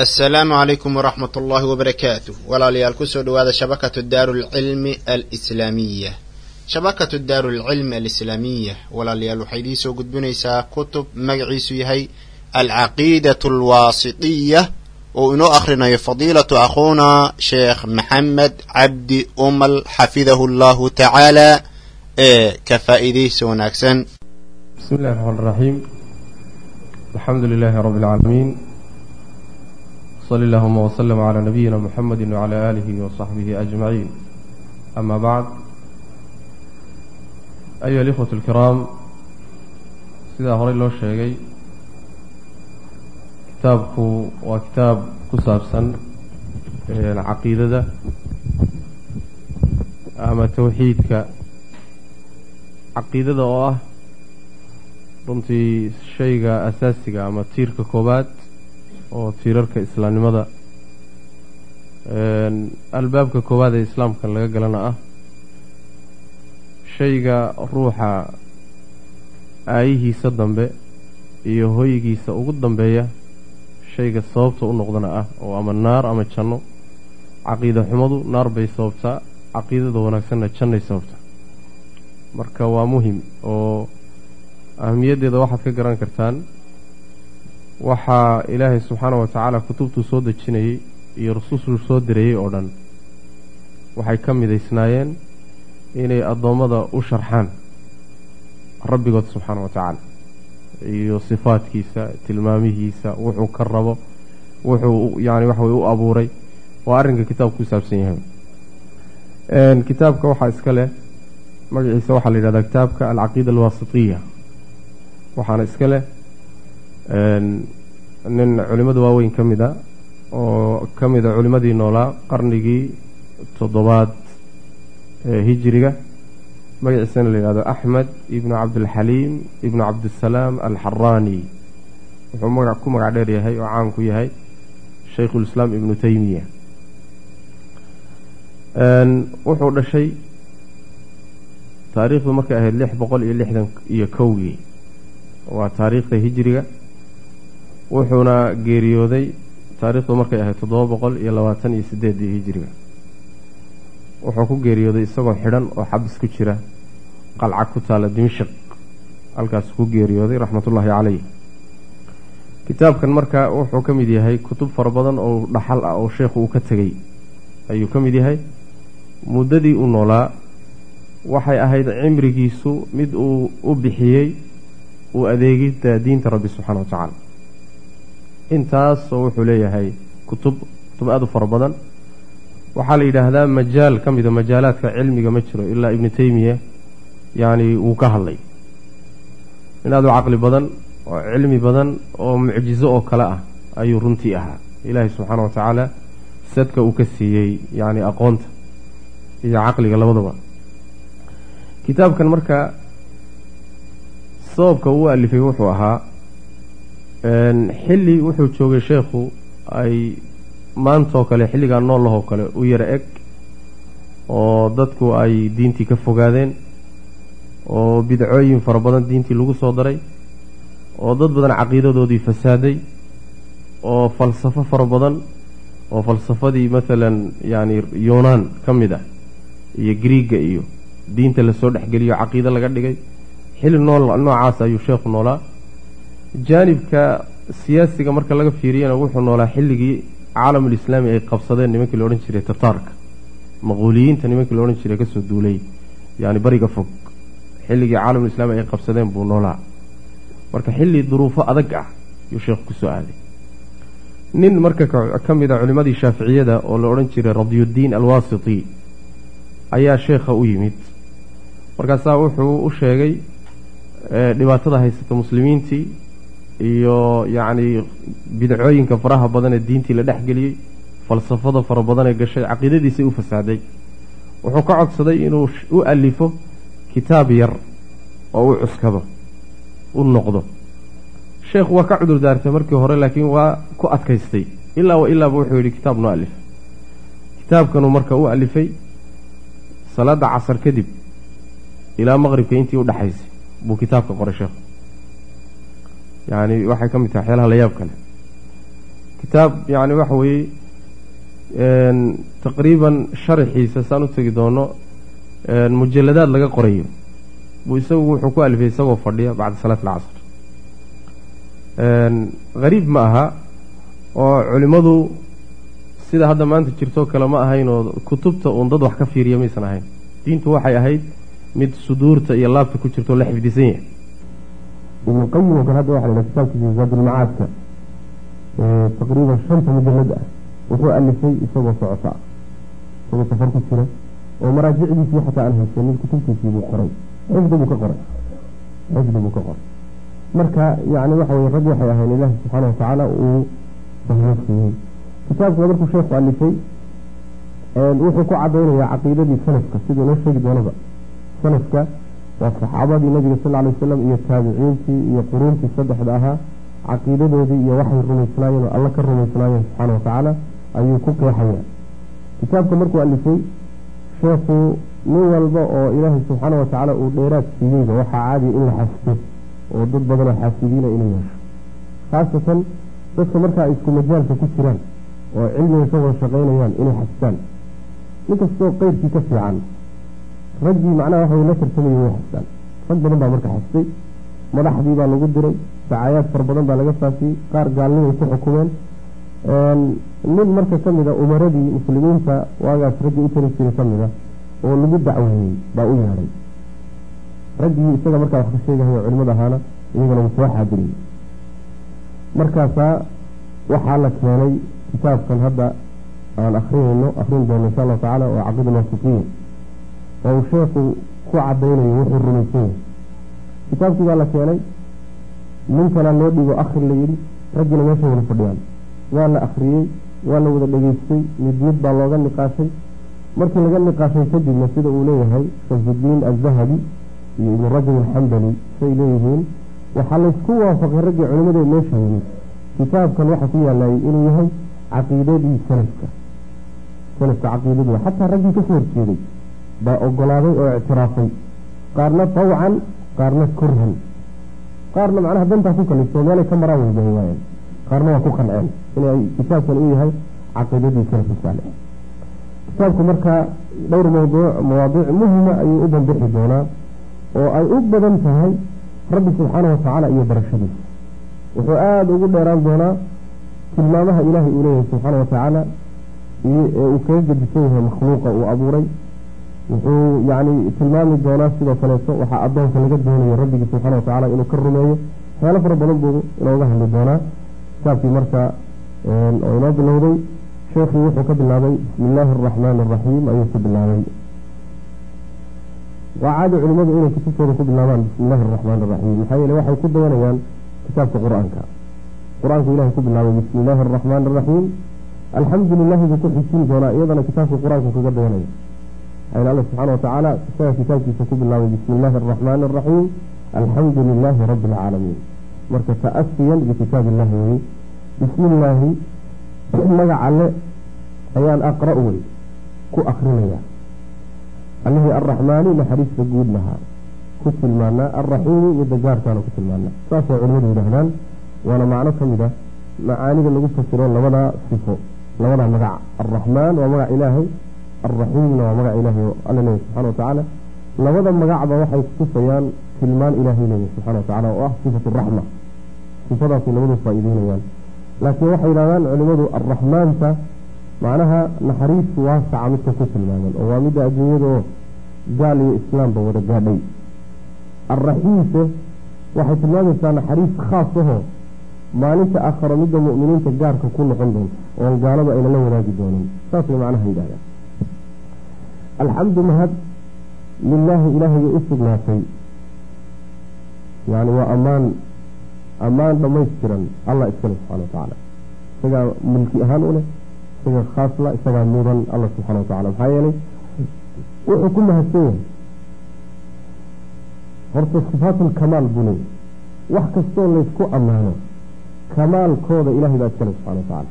asalaamu calaykum waraxmat ullaahi wabarakaatu walaalayaal ku soo dhowaada shabakatu daaru lcilmi alislaamiya shabakatu daaru alislaamiya walaalayaal waxay idiin soo gudbinaysaa kutub magaciisu yahay alcaqiidatu alwaasitiya oo inoo akhrinayo fadiilatu akhuuna sheekh maxamed cabdi umal xafidahu allahu tacaala ee ka faa'iidaysa wanaagsan. Bismi illahi raxmaan raxiim alxamdu lilaahi rabbi اlcaalamiin sali allahuma wslama calaa nabiyina muxamedi wcala aalihi wasaxbihi ajmaciin ama bacd ayuha alikhwat alkiraam sidaa horey loo sheegay kitaabku waa kitaab ku saabsan caqiidada ama towxiidka caqiidada oo ah runtii shayga asaasiga ama tiirka koobaad oo tiirarka islaamnimada albaabka koowaad ee islaamka laga galana ah shayga ruuxa aayihiisa dambe iyo hoygiisa ugu dambeeya shayga sababta u noqdana ah oo ama naar ama janno caqiida xumadu naar bay sababtaa caqiidada wanaagsanna jannay sababtaa marka waa muhiim oo ahamiyaddeeda waxaad ka garan kartaan waxaa ilaahay subxaana wa tacaala kutubtuu soo dejinayey iyo rusushuu soo dirayey oo dhan. Waxay ka midaysnaayeen inay addoommada u sharxaan rabbigood subxaana wa tacaala iyo sifaadkiisa tilmaamihiisa wuxuu ka rabo wuxuu yani waxa way u abuuray. Waa arrinka kitaabku ku saabsan yahay. Kitaabka waxaa iska leh magaciisa waxaa la yidhahdaa kitaabka alcaqiida alwaasitiya waxaana iska leh nin culimmada waaweyn ka mid a oo ka mid a culimmadii noolaa qarnigii toddobaad ee hijiriga magaciisana la yidhahdo axmed ibnu cabdilxaliim ibnu cabdisalaam alxaraani wuxuu maga ku magac dheer yahay oo caan ku yahay shaykhulislaam ibnu teymiya wuxuu dhashay taariikhdu markay ahayd lix boqol iyo lixdan iyo kowgii. Waa taariikhda hijiriga wuxuuna geeriyooday taariikhdu markay ahayd toddoba boqol iyo labaatan iyo sideedii hijiriga. Wuxuu ku geeriyooday isagoo xidhan oo xabis ku jira qalca ku taala dimashik halkaasuu ku geeriyooday raxmatullaahi caleyh kitaabkan marka wuxuu ka mid yahay kutub fara badan oo dhaxal ah oo sheekhu uu ka tegey. Ayuu ka mid yahay muddadii uu noolaa waxay ahayd cimrigiisu mid uu u bixiyey uu adeegidda diinta rabbi subxaana wa tacaala intaasoo wuxuu leeyahay kutub kutub aada u fara badan. Waxaa la yidhaahdaa majaal ka mida majaalaadka cilmiga ma jiro ilaa ibnu teymiya yacni wuu ka hadlay. In aada u caqli badan oo cilmi badan oo mucjizo oo kale ah ayuu runtii ahaa. Ilaahay subxaana wa tacaala sadka uu ka siiyey yacni aqoonta iyo caqliga labadaba. Kitaabkan marka sababka uu alifay wuxuu ahaa xilli wuxuu joogay sheekhu ay maantaoo kale xilligaa noollahoo kale u yara eg oo dadku ay diintii ka fogaadeen oo bidcooyin fara badan diintii lagu soo daray oo dad badan caqiidadoodii fasaaday oo falsafo fara badan oo falsafadii maalan yacni yuunaan ka mid ah iyo griiga iyo diinta la soo dhexgeliyo caqiido laga dhigay. Xilli nool noocaas ayuu sheekhu noolaa jaanibka siyaasiga marka laga fiiriyana wuxuu noolaa xilligii caalamulislaami ay qabsadeen nimankii la odhan jiray tataarka maquuliyiinta nimankii la odhan jiray ka soo duulay. Yani bariga fog. Xilligii caalamulislaami ay qabsadeen buu noolaa. Marka xilli duruufo adag ah yuu sheekhu ku soo aaday. Nin marka ka mid a culimmadii shaaficiyada oo la odhan jiray radyuddiin alwaasiti ayaa sheekha u yimid. Markaasaa wuxuu u sheegay dhibaatada haysata muslimiintii iyo yacni bidcooyinka faraha badan ee diintii la dhexgeliyey falsafada fara badan ee gashay caqiidadiisay u fasaaday wuxuu ka codsaday inuu u alifo kitaab yar oo u cuskado u noqdo. Sheekhu waa ka cudur daartay markii hore laakiin waa ku adkaystay. Ilaa wa ilaaba wuxuu yidhi kitaab noo alif kitaabkanuu marka u alifay salaadda casar kadib ilaa maqribka intii u dhexaysay buu kitaabka qoray sheekhu yacni waxay ka mid tahay waxyaalaha la yaab kale kitaab yacni waxa weeye taqriiban sharxiisa saan u tegi doono mujaladaad laga qorayo buu isagu wuxuu ku alifay isagoo fadhiya bacda salaat alcasr hariib ma aha oo culimmadu sida hadda maanta jirtoo kale ma ahayn oo kutubta uun dad wax ka fiiriya maysan ahayn diintu waxay ahayd mid suduurta iyo laabta ku jirto la xifdisan yahay ibnu qayim oo kale hadda waxa la kitaabkiisa zaadulmacaadka taqriiban shanta mujalad ah. Wuxuu alifay isagoo socota. Isagoo safar ku jira. Oo maraajicdiisii xataa aan haysanin kutubtiisii buu qoray. Xifdi buu ka qoray. Xifdi buu ka qoray. Marka yani waxa weye rag waxay ahayn ilaahi subxaana watacaala uu fahmo siiyey kitaabka markuu sheekhu alifay wuxuu ku cadaynayaa caqiidadii salafka siduu noo sheegi doonaba. Salafka waa saxaabadii nabiga sal ly wasalam iyo taabiciintii iyo quruuntii saddexda ahaa caqiidadoodii iyo waxay rumaysnaayeen oo alla ka rumaysnaayeen subxaana watacaala ayuu ku qeexaya kitaabka markuu alifay sheekhu nin walba oo ilaahay subxaana watacaala uu dheeraad siiyeyba waxaa caadiya in la xasdo oo dad badanoo xaasidiina inuu yeesho khaasatan dadka markaa ay isku majaalka ku jiraan oo cilmiga ka wada shaqaynayaan inay xasdaan nin kastoo qeyrkii ka fiican raggii macnaha waxa la tartamaya way xasdaan rag badan baa marka xasday madaxdii baa lagu diray. Dacaayaad fara badan baa laga faafiyey qaar gaalnimay ku xukumeen. Nin marka ka mid a umaradii muslimiinta waagaas raggii u tari jiray ka mid a oo lagu dacweeyey baa u yeedhay raggii isaga markaa wax ka sheegahayo culimada ahaana iyagana wuu soo xaadiriyey. Markaasaa waxaa la keenay kitaabkan hadda aan akrinayno akrin doono insha allahu tacaala oo caqiida lwasiqiya oo uu sheekhu ku cadaynayo wuxuu rumaysan yahay kitaabkii baa la keenay ninkana loo dhigo akhri la yidhi raggina meesha wada fadhiyaan. Waa la akhriyey waa la wada dhegeystay mid baa looga niqaashay. Markii laga niqaashay kadibna sida uu leeyahay shamsudiin aldahabi iyo ibnu rajab alxambali say leeyihiin waxaa laysku waafaqay raggii culimmada meesha yimid kitaabkan waxa ku yaalayay inuu yahay caqiidadii salafka salafka caqiidadii xataa raggii ka soo horjeeday baa ogolaaday oo ictiraafay. Qaarna tawcan qaarna kurhan. Qaarna macnaha dantaa ku kaliftoo meelay ka maraan weybahay waayeen qaarna waa ku qanceen inay kitaabkan uu yahay caqiidadii salafka saalix kitaabku markaa dhowr mawduuc mawaadiic muhima ayuu u banbixi doonaa oo ay u badan tahay rabbi subxaana watacaala iyo barashadiisa. Wuxuu aada ugu dheeraan doonaa tilmaamaha ilaahay uu leeyahay subxaana watacaala ee uu kaga gedisan yahay makhluuqa uu abuuray wuxuu yani tilmaami doonaa sidoo kaleeto waxaa addoonka laga doonayo rabbigii subxana watacaala inuu ka rumeeyo. Waxyaalo fara badan buu inooga hadli doonaa. Kitaabkii marka oo inoo bilowday sheekhii wuxuu ka bilaabay bismi illaahi araxmaani araxiim ayuu ku bilaabay. Waa caadi culimmadu inay kutubtooda ku bilaabaan bismi illaahi araxmaani araxiim maxaa yeele waxay ku dayanayaan kitaabka qur'aanka. Qur'aanku ilahay ku bilaabay bismi illaahi araxmaani araxiim alxamdu lilahi buu ku xijin doonaa iyadana kitaabka qur'aanku kaga dayanaya ayna alla subxana watacaala isaga kitaabkiisa ku bilaabay bismi illaahi araxmaani araxiim alxamdu lilaahi rabbi alcaalamiin marka ta'asiyan bikitaab illahi weye bismi illaahi magac alle ayaan aqra' wey ku akrinaya allihii arraxmaani naxariista guud lahaa ku tilmaanaa alraxiimi midda gaarkaana ku tilmaanaa saasay culimadu yidhaahdaan waana macno ka mid ah macaanida lagu fasiro labadaa sifo labadaa magac alraxmaan waa magac ilaahay alraxiimna waa magac ilaahay oo alla leeyahy subxana watacaala labada magacba waxay kutusayaan tilmaan ilaahay leeyahy subxana watacala oo ah sifatu raxma sifadaasay labadu faa-iideynayaan laakiin waxay yidhahdaan culimadu alraxmaanta macnaha naxariis waasaca midka ku tilmaaman oo waa midda adduunyada oo gaal iyo islaamba wada gaadhay alraxiimse waxay tilmaamaysaa naxariis khaas ahoo maalinta aakharo midda mu'miniinta gaarka ku noqon doonto oon gaaladu ayna la wadaagi doonin saasay macnaha yidhahdaan alxamdu mahad lilaahi ilaahayay u sugnaatay. Yani waa ammaan ammaan dhammaystiran allah iskale subxana watacaala isagaa milki ahaan u leh isagaa khaasla isagaa mudan alla subxana watacala maxaa yeelay wuxuu ku mahadsan yahay. Horta sifaatulkamaal buu leeyahy wax kastoo laysku ammaano kamaalkooda ilahay baa iskale subxana watacaala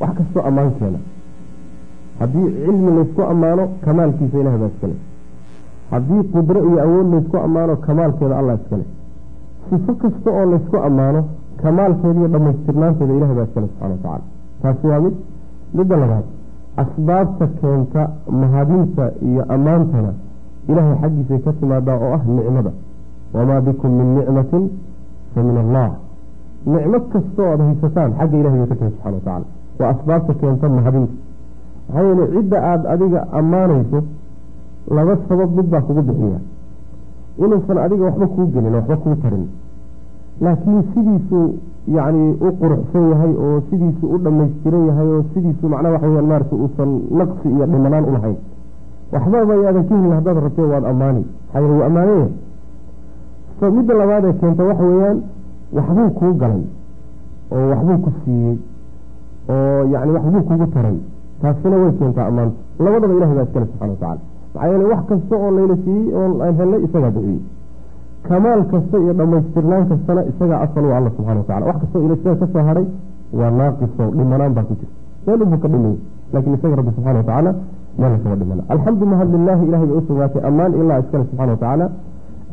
wax kastoo ammaan keena haddii cilmi laysku ammaano kamaalkiisa ilahay baa iskale. Haddii qudro iyo awood laysku ammaano kamaalkeeda allah iskale. Sifo kasta oo laysku ammaano kamaalkeeda iyo dhammaystirnaanteeda ilahay baa iskale subxana watacaala taasi waa mid midda labaad asbaabta keenta mahadinta iyo ammaantana ilaahay xaggiisay ka timaadaa oo ah nicmada. Wamaa bikum min nicmatin fa min allah. Nicmo kastoo aada haysataan xagga ilahay bay ka timi subxana watacala waa asbaabta keenta mahadinta maxaa yeele cidda aada adiga ammaanayso laba sabab mid baa kugu bixiya inuusan adiga waxba kuu gelin waxba kuu tarin. Laakiin sidiisuu yacni u quruxsan yahay oo sidiisuu u dhammaystiran yahay oo sidiisuu macnaha waxa weyaan maarata uusan naqsi iyo dhimanaan u lahayn. Waxbaba yaadan ka helin haddaad rabtee waad ammaani. Maxaa yeele wuu ammaanaya midda labaadee keenta waxa weeyaan waxbuu kuu galay oo waxbuu ku siiyey oo yacni waxbuu kugu taray taasina way keentaa ammaanta labadaba ilahay baa iskale subxana watacala maxaa yeele wax kasta oo layna siiyey oo helnay isagaa bixiyey kamaal kasta iyo dhammaystirnaan kastana isagaa asal u alla subxana watacala wax kastoo ilasaga ka soo hadhay waa naaqiso dhimanaan baa ku jirta meel unbuu ka dhimay laakiin isaga rabbi subxana watacaala meela kama dhimana alxamdu mahad lilaahi ilahay bay u ammaan ilaa iskale subxana watacaala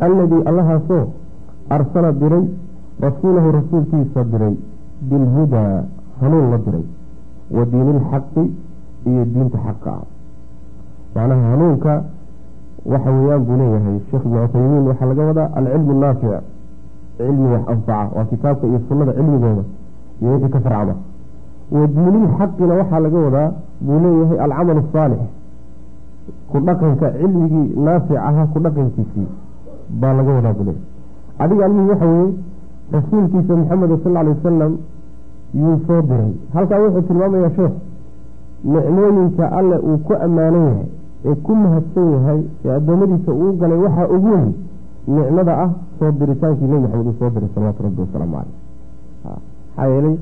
alladii allahaasoo arsala diray rasuulahu rasuulkiisa diray bilhudaa hanuun la diray wa diini ilxaqi iyo diinta xaqa. Ah macnaha hanuunka waxa weeyaan buu leeyahay. Sheekh ibnu cuthaymiin waxaa laga wadaa alcilmu naafic cilmi wax anfaca waa kitaabka iyo sunnada cilmigooda iyo wixii ka farcama wa diinilxaqina waxaa laga wadaa buu leeyahay alcamal asaalix ku dhaqanka cilmigii naafic ahaa ku dhaqankiisii baa laga wadaa buu leeyahay. Adiga almihi waxa weeye rasuulkiisa maxamed sal alay wasalam yuu soo diray. Halkaa wuxuu tilmaamayaa sheekh nicmooyinka alle uu ku ammaanan yahay ee ku mahadsan yahay ee addoommadiisa uu galay waxaa ugu weyn nicmada ah soo diritaankii nebi maxamed uu soo diray salawaatu rabbi wasalaamu caleyh maxaa yeelay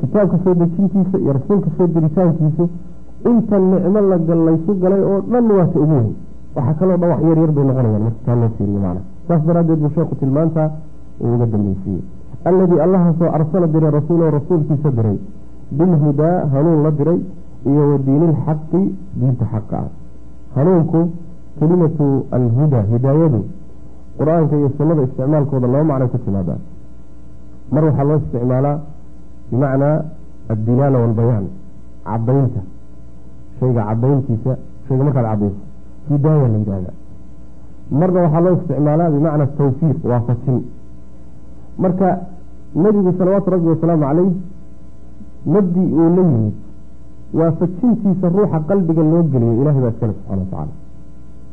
kitaabka soo dejintiisa iyo rasuulka soo diritaankiisu inta nicmo laysu galay oo dhan waata ugu weyn. Waxaa kaloo dhan wax yar yar bay noqonayaan marka taa loo fiiriyo macna saas daraaddeed buu sheekhu tilmaantaa uu uga dambaysiiyey alladii allahaasoo arsala diray rasuulahu rasuulkiisa diray. Bilhudaa hanuun la diray iyo wa diinilxaqi diinta xaqa. Ah hanuunku kelimatu alhuda hidaayadu qur'aanka iyo sunnada isticmaalkooda laba macno ku timaadaa mar waxaa loo isticmaalaa bimacnaa addilaala walbayaan cadaynta shayga cadayntiisa shayga markaad cadayso hidaaya la yidhahda marna waxaa loo isticmaalaa bimacna tawfiiq waafajin marka nebigu salawaatu rabbi wasalaamu caleyh mabdi uu la yimid waafajintiisa ruuxa qalbiga loo geliyo ilahay baa iskale subxana watacaala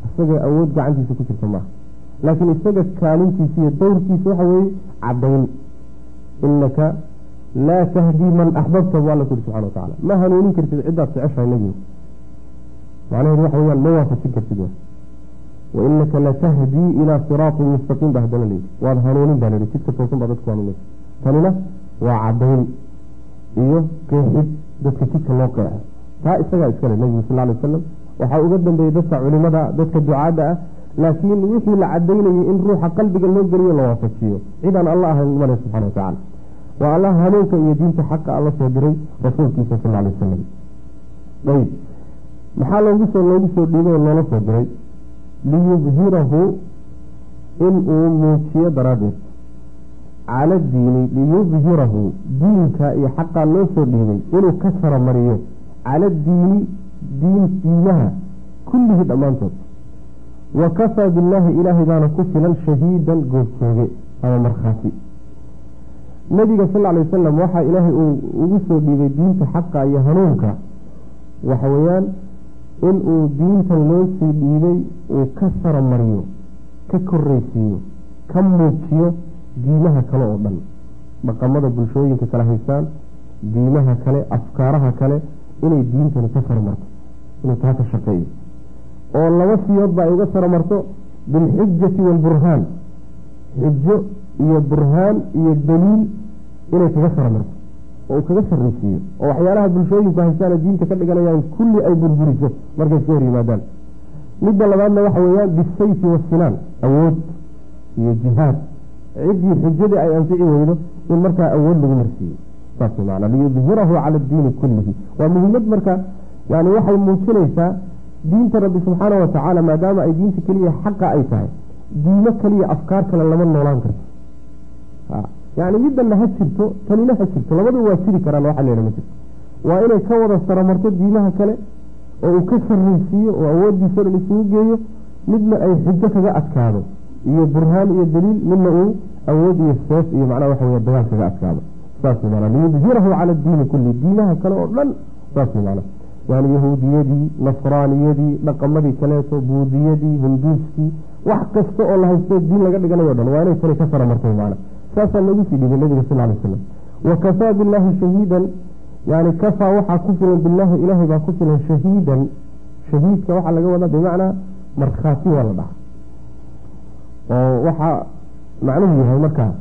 isaga awood gacantiisa ku jirta maaha laakiin isaga kaalintiisa iyo dowrkiisa waxa weeye cadayn inaka laa tahdii man axbabta bu alla ku yiri subxana watacala ma hanuunin kartid ciddaad jeceshahay nebigu macnaheedu waxa weyaan ma waafajin kartid wa inaka latahdii ilaa siraatin mustaqiim ba haddana layidhi waad hanuunin baa layidhi jidka toosan baa dadku hanuunaysa. Tanina waa cadayn iyo qeexid dadka jidka loo qeexo taa isagaa iskale nebigu sal alay wasalam waxaa uga dambeeyey dadka culimada dadka ducaadda ah laakiin wixii la cadaynayay in ruuxa qalbiga loo geliyo la waafajiyo cidaan alla ahayn male subxana watacala waa allah hanuunka iyo diinta xaqa alla soo diray rasuulkiisa sal alay wasalam ayb maxaa loogu soo loogu soo dhiibay oo loola soo diray? Liyudhirahu inuu muujiyo daraaddeed cala diini liyudhirahu diinka iyo xaqaa loo soo dhiibay inuu ka saromariyo cala diini diin diinaha kullihii dhammaantood wa kafaa billaahi ilaahay baana ku filan shahiidan goobjooge ama markhaati nabiga sal ly wasalam waxaa ilaahay uu ugu soo dhiibay diinta xaqa iyo hanuunka waxa weeyaan inuu diintan loo sii dhiibay uu ka saromariyo ka korreysiiyo ka muujiyo diimaha kale oo dhan. Dhaqamada bulshooyinka kala haystaan. Diimaha kale afkaaraha kale inay diintani ka saromarto inuu taa ka shaqeeyo. Oo laba siyoodba ay uga saromarto bilxujati waalburhaan xujo iyo burhaan iyo daliil inay kaga saromarto oo uu kaga sarreysiiyo oo waxyaalaha bulshooyinku haystaana diinta ka dhiganayaan kulli ay burburiso markay iska hor yimaadaan midda labaadna waxa weeyaan bisayfi wasinaan awood iyo jihaad ciddii xujadii ay anfici weydo in markaa awood lagu marsiiyo saas maana liyudhirahu cala addiini kullihi. Waa muhiimad marka yani waxay muujinaysaa diinta rabbi subxaana wa tacaala maadaama ay diinta keliya xaqa ay tahay diimo keliya afkaar kale lama noolaan karto. Yani middanna ha jirto tanina ha jirto. Labadu waa jiri karaan waxa leeha ma jirto. Waa inay ka wada saramarto diimaha kale oo uu ka sarraysiiyo oo awooddiisa dhan isugu geeyo midna ay xujo kaga adkaado iyo burhaan iyo daliil midna uu awood iyo seef iyo macnaha waxa weye dagaal kaga adkaado. Saas wey maanaa liyudhirahu cala addiini kulli diimaha kale oo dhan saas wey maanaa yani yahuudiyadii nasraaniyadii dhaqamadii kaleeto buudiyadii hinduuskii wax kasta oo la haysto diin laga dhiganayo dhan waa inay tani ka saramartay maana saasaa lagu sii dhibay nabiga sal lay slam wakafaa billaahi shahiidan yani kafaa waxaa ku filan bilaahi ilaahay baa ku filan shahiidan. Shahiidka waxaa laga wadaa bimacnaa markhaati waa la dhaca oo waxaa macnuhu yahay markaa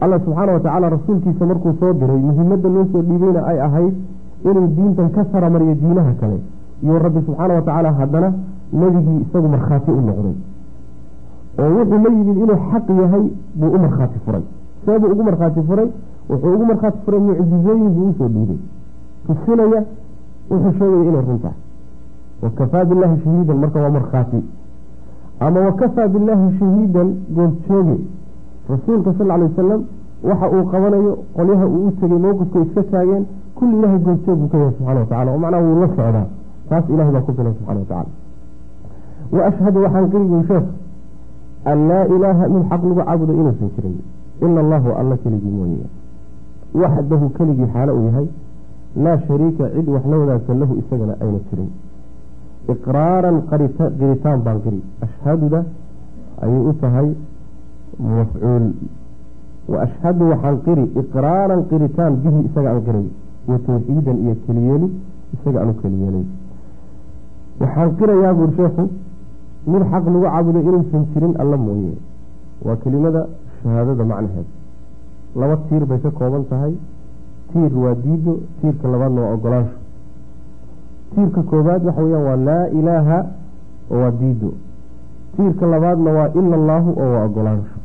alla subxaana watacaala rasuulkiisa markuu soo diray muhimadda loo soo dhiibayna ay ahayd inuu diintan ka saramariyo diinaha kale. Iyo rabbi subxaana watacaala haddana nebigii isagu markhaati u noqday. Oo wuxuu la yimid inuu xaq yahay buu u markhaati furay. Seebuu ugu markhaati furay wuxuu ugu markhaati furay mucjizooyin buu u soo dhiibay. Tusinaya wuxuu sheegaya inay run tahay wakafaa billaahi shahiidan marka waa markhaati ama wakafaa billaahi shahiidan goobjooge rasuulka sal alay wasalam waxa uu qabanayo qolyaha uu u tegay mowqifka iska taageen kulli ilahay goobjoog buu ka yahay subxana watacala oo macnaha wuu la socdaa. Taas ilahay baa ku filan subxana watacala wa ashhadu waxaan qirigii sheekh an laa ilaaha mid xaq lagu caabudo inuusan jirin. Ila allahu alla keligii mooye. Waxdahu keligii xaalo uu yahay laa shariika cid wax la wadaagsan lahu isagana ayna jirin iqraaran qiritaan baan qiri ashhaduda ayay u tahay mafcuul. Wa ashhadu waxaan qiri iqraaran qiritaan bihi isaga aan qiray wa tawxiidan iyo keliyeeli isaga aan u keliyeelay waxaan qirayaa buuri sheekhu mid xaq lagu caabudo inuusan jirin alla mooye. Waa kelimada shahaadada macnaheed. Laba tiir bay ka kooban tahay. Tiir waa diido tiirka labaadna waa ogolaansho tiirka koobaad waxa weyaan waa laa ilaaha oo waa diido tiirka labaadna waa ila allaahu oo waa ogolaansho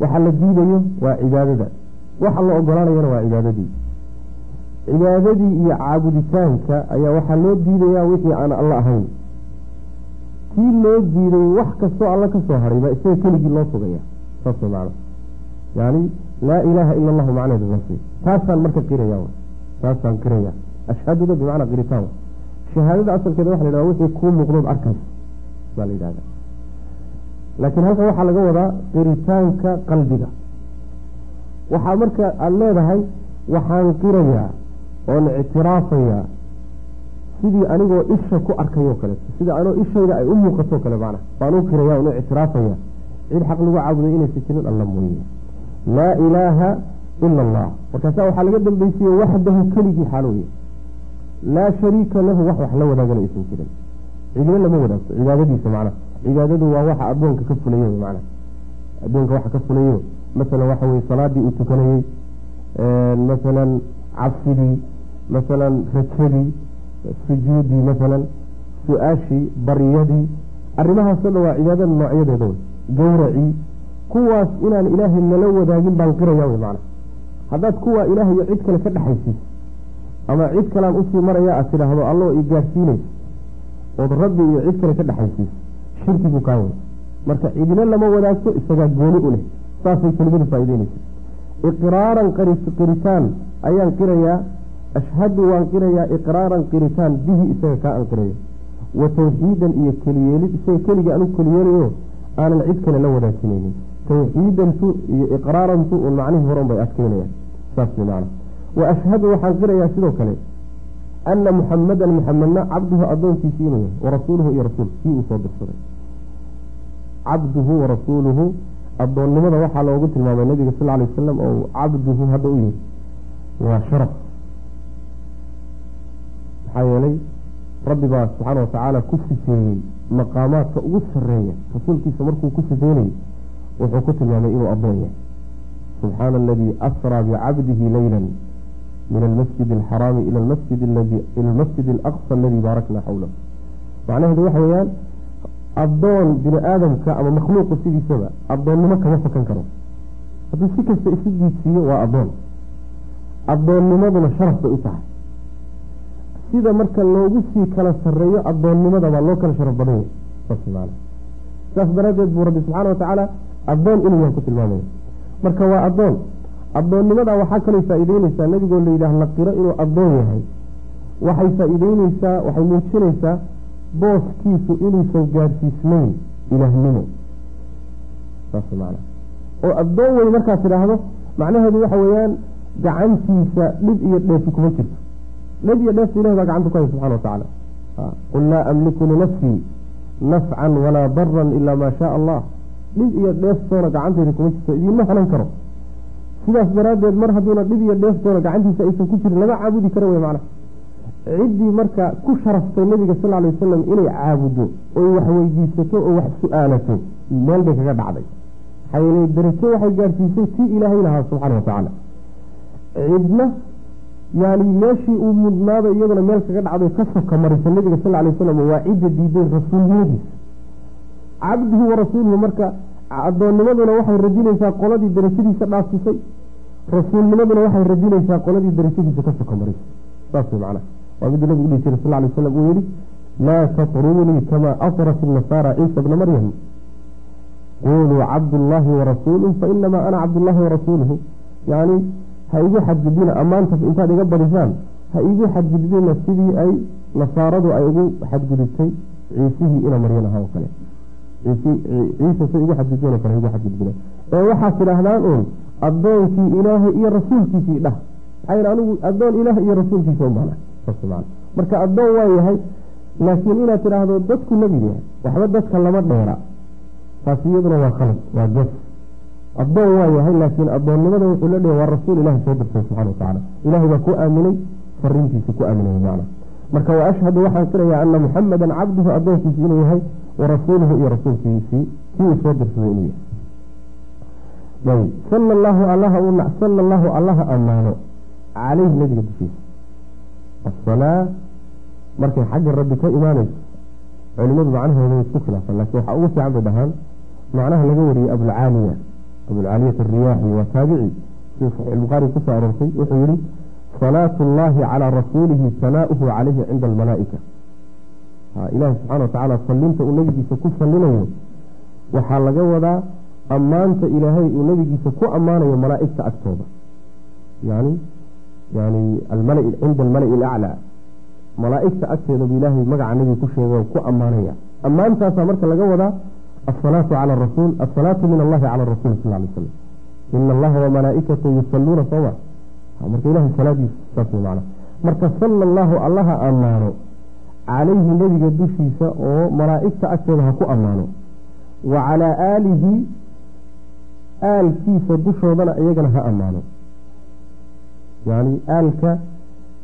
waxa la diidayo waa cibaadada. Waxa la ogolaanayana waa cibaadadii. Cibaadadii iyo caabuditaanka ayaa waxaa loo diidayaa wixii aan alla ahayn. Kii loo diiday wax kastoo alla ka soo haray baa isaga keligii loo sugaya saas man yani laa ilaaha ila allahu macnaheedu taasaan marka qiraya taasaan qiraya ashhaduda bimacnaa qiritaan shahaadada asalkeeda waxa la yhahda wixii kuu muuqdood arkaysa baa la yidhahda laakiin halkan waxaa laga wadaa qiritaanka qalbiga waxaa marka aada leedahay waxaan qirayaa oon ictiraafayaa sidii anigoo isha ku arkayoo kaleeto sidii anoo ishayda ay u muuqatoo kale macna baan u qiraya oon u ictiraafaya cid xaq lagu caabuday inaysa jirin alla mooye laa ilaaha ila allah markaasaa waxaa laga dambaysiye waxdahu keligii xaalooye laa shariika lahu wax wax la wadaagana aysan jirin. Cidina lama wadaagto. Cibaadadiisa macnaha. Cibaadadu waa waxa addoonka ka fulayo macna addoonka waxa ka fulayo masalan waxa weye salaadii uu tukanayey masalan cabsidii masalan rajadii sujuudii masalan su'aashii baryadii. Arrimahaasoo dhan waa cibaadada noocyadeeda wey gowracii. Kuwaas inaan ilaahay nala wadaagin baan qiraya wey macna haddaad kuwaa ilaahay iyo cid kale ka dhexaysid ama cid kalean u sii maraya aad tidhaahdo alloo i gaarsiinaysa ood rabbi iyo cid kale ka dhexaysiis shirkigu kaa wey marka cidina lama wadaagto isagaa gooni u leh. Saasay kelimadu faa'ideynaysa iqraaran qiritaan ayaan qirayaa. Ashhadu waan qirayaa iqraaran qiritaan bihi isaga kaa aan qirayo wa tawxiidan iyo keliyeelid isaga keliga aan u keliyeelayo aanan cid kale la wadaajinaynin tawxiidantu iyo iqraarantu un macnihii horan bay adkeynayaan. Saas wey macna wa ashhadu waxaan qirayaa sidoo kale ana muxamadan muxamedna cabduhu addoonkiisii inuu yahay warasuuluhu iyo rasuulka kii uu soo dirsaday. Cabduhu warasuuluhu addoonnimada waxaa loogu tilmaamay nabiga sal lay wasalam oo cabduhu hadda u yihi waa sharaf. Maxaa yeelay rabbi baa subxaana watacaala ku sifeeyey maqaamaadka ugu sareeya rasuulkiisa markuu ku sifeynayay wuxuu ku tilmaamay inuu addoon yahay. Subxaana aladii asraa bicabdihi leyla min almasjid alxaraami ila almasjid alaqsa aladii baarakna xawlahu macnaheedu waxa weeyaan addoon bini aadamka ama makhluuqa sidiisaba addoonnimo kama fakan karo hadduu si kasta isu diidsiiyo waa addoon addoonnimaduna sharaf bay u tahay sida marka loogu sii kala sarreeyo addoonnimada baa loo kala sharaf badan yahay saas daraaddeed buu rabbi subxaana watacaala addoon inuu yahan ku tilmaamaya marka waa addoon addoonnimadaa waxaa kalay faa-iideyneysaa nebigoo la yidhaah la qiro inuu addoon yahay. Waxay faa-iideyneysaa waxay muujinaysaa booskiisu inuusan gaadhsiisnayn ilaahnimo. Saas macana oo addoon wey markaad tidhaahdo macnaheedu waxa weeyaan gacantiisa dhib iyo dheefi kuma jirto. Dhib iyo dheefta ilahi baa gacanta ku hay subxana watacaala qul laa amliku linafsii nafcan walaa daran ilaa maa shaa allah. Dhib iyo dheeftoona gacanteyda kuma jirto idiinma hanan karo sidaas daraaddeed mar hadduuna dhib iyo dheeftoona gacantiisa aysan ku jirin lama caabudi karo wey macnaha. Ciddii marka ku sharaftay nabiga sal alay wasalam inay caabuddo oy wax weydiisato oo wax su'aalato meel bay kaga dhacday. Yeele darajo waxay gaadhsiisay tii ilaahay lahaa subxaana watacaala cidna yani meeshii uu mudnaaba iyaduna meel kaga dhacday ka soka marisa nabiga sal alay wasalam waa cidda diiday rasuulnimadiisa. Cabduhu wa rasuuluhu marka addoonnimaduna waxay radinaysaa qoladii darajadiisa dhaafsisay. Rasuulnimaduna waxay radinaysaa qoladii darajadiisa ka soka marisa saas way macnaha waa miduu nabigu dhihi jiray sal alay wasalam uu yihi laa tatrunii kamaa asrat nasaara ciisa bna maryam. Quluu cabdullaahi warasuuluh fainamaa ana cabdullaahi warasuuluhu yani ha igu xadgudbina ammaanta intaad iga badisaan ha igu xadgudbina sidii ay nasaaradu ay ugu xadgudubtay ciisihii ina maryan ahaa oo kale ciise say ugu xadgudbeen kale igu xadgudbina ee waxaad tidhaahdaan uun addoonkii ilaahay iyo rasuulkiisii dhah. Maxaa anigu addoon ilaah iyo rasuulkiisa maana marka addoon waa yahay laakiin inaad tidhaahdo dadku nebiga waxba dadka lama dheera. Taasi iyaduna waa khalad waa ges addoon waa yahay laakiin addoonnimada wuxuu la dheh waa rasuul ilahi soo dirtay subxana watacaala ilahay baa ku aaminay fariintiisa ku aaminay macna marka wa ashhadu waxaan qirayaa ana muxamadan cabduhu addoonkiisi inuu yahay wa rasuuluhu iyo rasuulkiisii kii uu soo dirsaday inuu yahay sala allahu allaha ammaano caleyhi nabiga dushiisa. Asalaa markay xagga rabbi ka imaanayso culimadu macnaheeda way isku khilaafan laakiin waxaa ugu fiican bay dhahaan macnaha laga wariyey abulcaaliya abulcaaliyat ariyaaxi waa taabici. Sida saxiixulbukhaari ku soo aroortay wuxuu yihi salaatu اllahi calaa rasuulihi sanaauhu calayhi cinda almalaa'ika ilaahi subxana watacaala sallinta uu nebigiisa ku sallinayo waxaa laga wadaa ammaanta ilaahay uu nebigiisa ku ammaanayo malaa'igta agtooda. Yani yani cinda almala'i alaclaa malaa'igta agteeda buu ilaahay magaca nebiga ku sheega ku ammaanaya. Ammaantaasaa marka laga wadaa asalaatu cala rasuul asalaatu min allahi cala rasuuli sal lay slam ina allaha wamalaa'ikatu yusaluuna sooma marka ilahay salaadiisa saas wey macna. Marka sala allahu allaha ammaano calayhi nebiga dushiisa oo malaa'igta agteeda ha ku ammaano. Wa calaa aalihi aalkiisa dushoodana iyagana ha ammaano. Yani aalka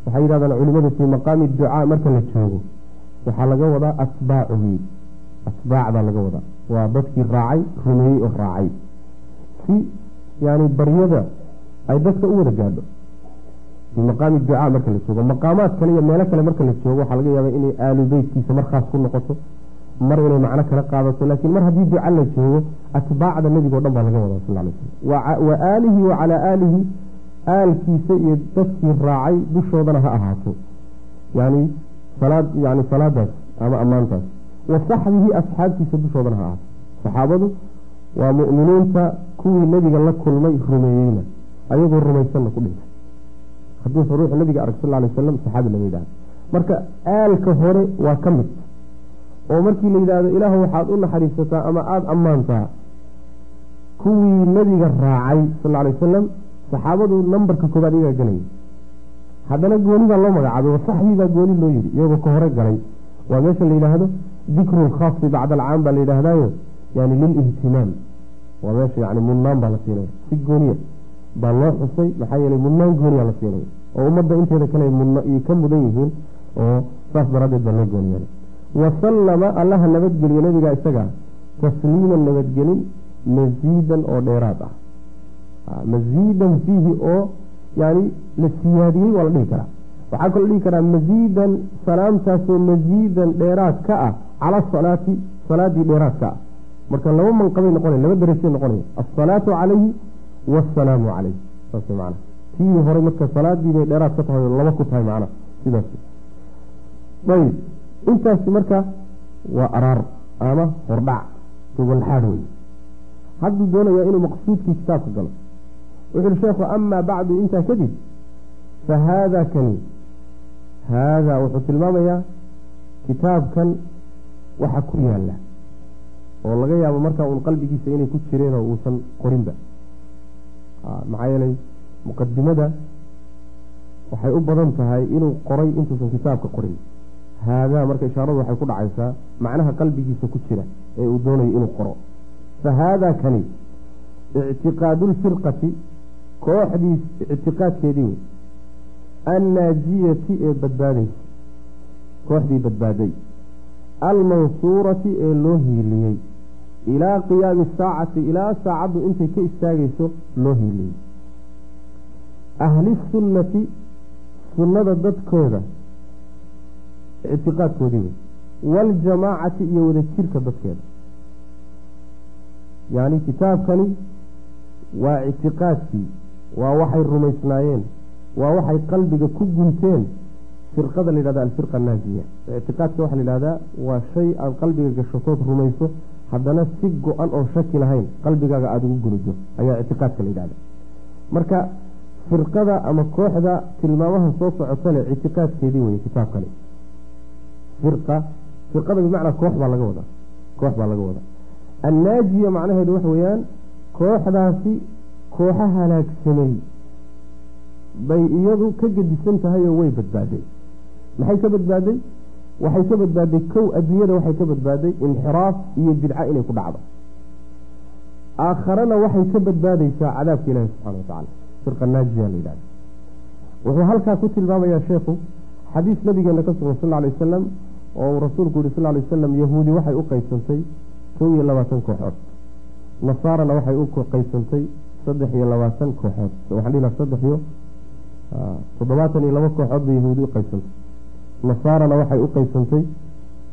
waxay yidhahdaan culimadu fii maqaami ducaa marka la joogo waxaa laga wadaa atbaacugii atbaacdaa laga wadaa. Waa dadkii raacay rumeeyey oo raacay. Si yani baryada ay dadka u wada gaadho maqaami ducaa marka la joogo. Maqaamaad kale iyo meelo kale marka la joogo waxaa laga yaaba inay aalu beytkiisa markaas ku noqoto mar inay macno kala qaadato laakiin mar haddii duca la joogo atbaacda nebigao dhan baa laga wadaa sal lay slam wa aalihi wa calaa aalihi aalkiisa iyo dadkii raacay dushoodana ha ahaato. Yani yani salaadaas ama ammaantaas. Wa saxbihi asxaabtiisa dushoodana ha ahaato. Saxaabadu waa mu'miniinta kuwii nebiga la kulmay rumeeyeyna ayagoo rumaysanna ku dhintay hadduusa ruuxu nabiga arag sal lay wasalam saxaabi lama yidhahdo marka aalka hore waa ka mid. Oo markii la yidhaahdo ilaahu waxaad u naxariisataa ama aada ammaantaa kuwii nebiga raacay sal lay wasalam saxaabadu nambarka koobaad iyagaa gelaya haddana gooni baa loo magacaabay wasaxbii baa gooni loo yidhi iyagoo ka hore galay. Waa meesha la yidhaahdo dikru lkhaasi bacda alcaam baa la yidhaahdaayo yani lilihtimaam. Waa meesha yani mudnaan baa la siinaya si gooniya baa loo xusay maxaa yeelay mudnaan gooniyaa la siinaya oo ummadda inteeda kale ay ka mudan yihiin oo saas daraaddeed baa loo gooni yeelay wasallama allaha nabadgeliyo nabiga isaga tasliiman nabadgelin masiidan oo dheeraad ah. Masiidan fiihi oo yani la siyaadiyey waa la dhihi karaa. Waxaa kaloo dhihi karaa masiidan salaamtaasoo masiidan dheeraad ka ah cala salaati salaadii dheeraad ka ah. Marka laba manqabay noqonaya laba darajay noqonaya asalaatu calayhi waasalaamu calayh saas man tii hore marka salaadii bay dheeraad ka tahay laba ku tahay macna sidaas. Ayb intaasi marka waa araar ama hordhac gogolxaad wey hadduu doonayaa inuu maqsuudkii kitaabka galo. Wuxu uhi sheekhu amaa bacdu intaa kadib fa haada kani. Haadaa wuxuu tilmaamayaa kitaabkan waxa ku yaalla oo laga yaabo markaa uun qalbigiisa inay ku jireenoo uusan qorinba. Maxaa yeelay muqadimada waxay u badan tahay inuu qoray intuusan kitaabka qorin. Haadaa marka ishaaradu waxay ku dhacaysaa macnaha qalbigiisa ku jira ee uu doonayo inuu qoro. Fa haadaa kani ictiqaadulfirqati kooxdii ictiqaadkeedii wey annaajiyati ee badbaadaysa kooxdii badbaaday. Almansuurati ee loo hiiliyey. Ilaa qiyaami saacati ilaa saacaddu intay ka istaagayso loo hiiliyey ahlisunnati sunnada dadkooda ictiqaadkoodii wey waljamaacati iyo wadajirka dadkeeda yacni kitaabkani waa ictiqaadkii waa waxay rumaysnaayeen waa waxay qalbiga ku gunteen firqada la yidhahda alfirqa anaajiya ictiqaadka waxaa la yidhahdaa waa shay aad qalbiga gashotood rumayso haddana si go-an oo shaki lahayn qalbigaaga aada ugu gunido ayaa ictiqaadka la yidhahda marka firqada ama kooxda tilmaamaha soo socota leh ictiqaadkeedii weye kitaabkani. Firqa firqada bimacnaa koox baa laga wadaa koox baa laga wadaa. Annaajiya macnaheedu waxa weeyaan kooxdaasi kooxa halaagsamay bay iyadu ka gedisan tahay oo way badbaaday. Maxay ka badbaaday? Waxay ka badbaaday kow adduunyada waxay ka badbaaday inxiraaf iyo bidca inay ku dhacdo. Aakharana waxay ka badbaadaysaa cadaabka ilaahi subxana watacaala firqa naajiya la yidhahda wuxuu halkaa ku tilmaamayaa sheekhu xadiis nabigeena ka sugan sal alay wasalam oo uu rasuulku yihi sal lay wasalam yahuudi waxay u qaybsantay kow iyo labaatan kooxood. Nasaarana waxay u qaybsantay saddex iyo labaatan kooxood. Waxaan dhihi laha saddex iyo toddobaatan iyo labo kooxood bay yahuudi u qaybsantay. Nasaarana waxay u qaybsantay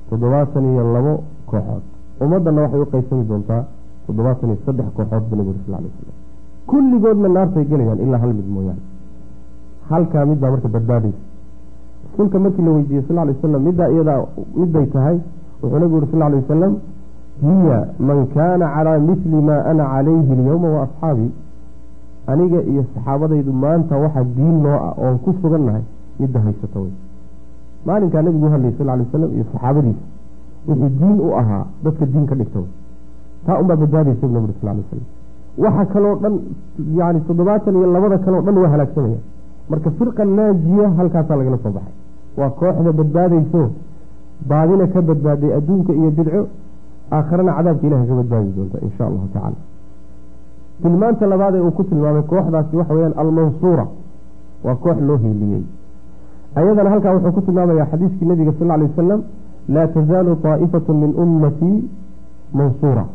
toddobaatan iyo labo kooxood. Ummadana waxay u qaybsami doontaa toddobaatan iyo saddex kooxood bu nabi uri sal lay wasalam kulligoodna naartay gelayaan ilaa hal mid mooyaane. Halkaa mid baa marka badbaadaysa rasuulka markii la weydiiyey sal lay wasalam middaa iyadaa miday tahay wuxuu nabigu uri sal lay wasalam hiya man kaana calaa mili maa ana calayhi alyowma wa asxaabii. Aniga iyo saxaabadaydu maanta waxa diin noo ah oon ku sugannahay midda haysata wey maalinkaa nabigu u hadlayay sal lay wasalam iyo saxaabadiisa wixii diin u ahaa dadka diin ka dhigta wey taa unbaa badbaadaysa bu nabi uri sal lay wasalam waxa kaloo dhan yani toddobaatan iyo labada kaleo dhan waa halaagsamaya marka firqa naajiya halkaasaa lagala soo baxay. Waa kooxda badbaadayso baadina ka badbaaday adduunka iyo bidco aakharana cadaabka ilahay ka badbaadi doonta insha allahu tacala tilmaanta labaad ee uu ku tilmaamay kooxdaasi waxa weyaan almansuura waa koox loo hiiliyey ayadana halkaa wuxuu ku tilmaamaya xadiiskii nabiga sal ly wasalam laa tazaalu taa'ifatu min ummatii mansuura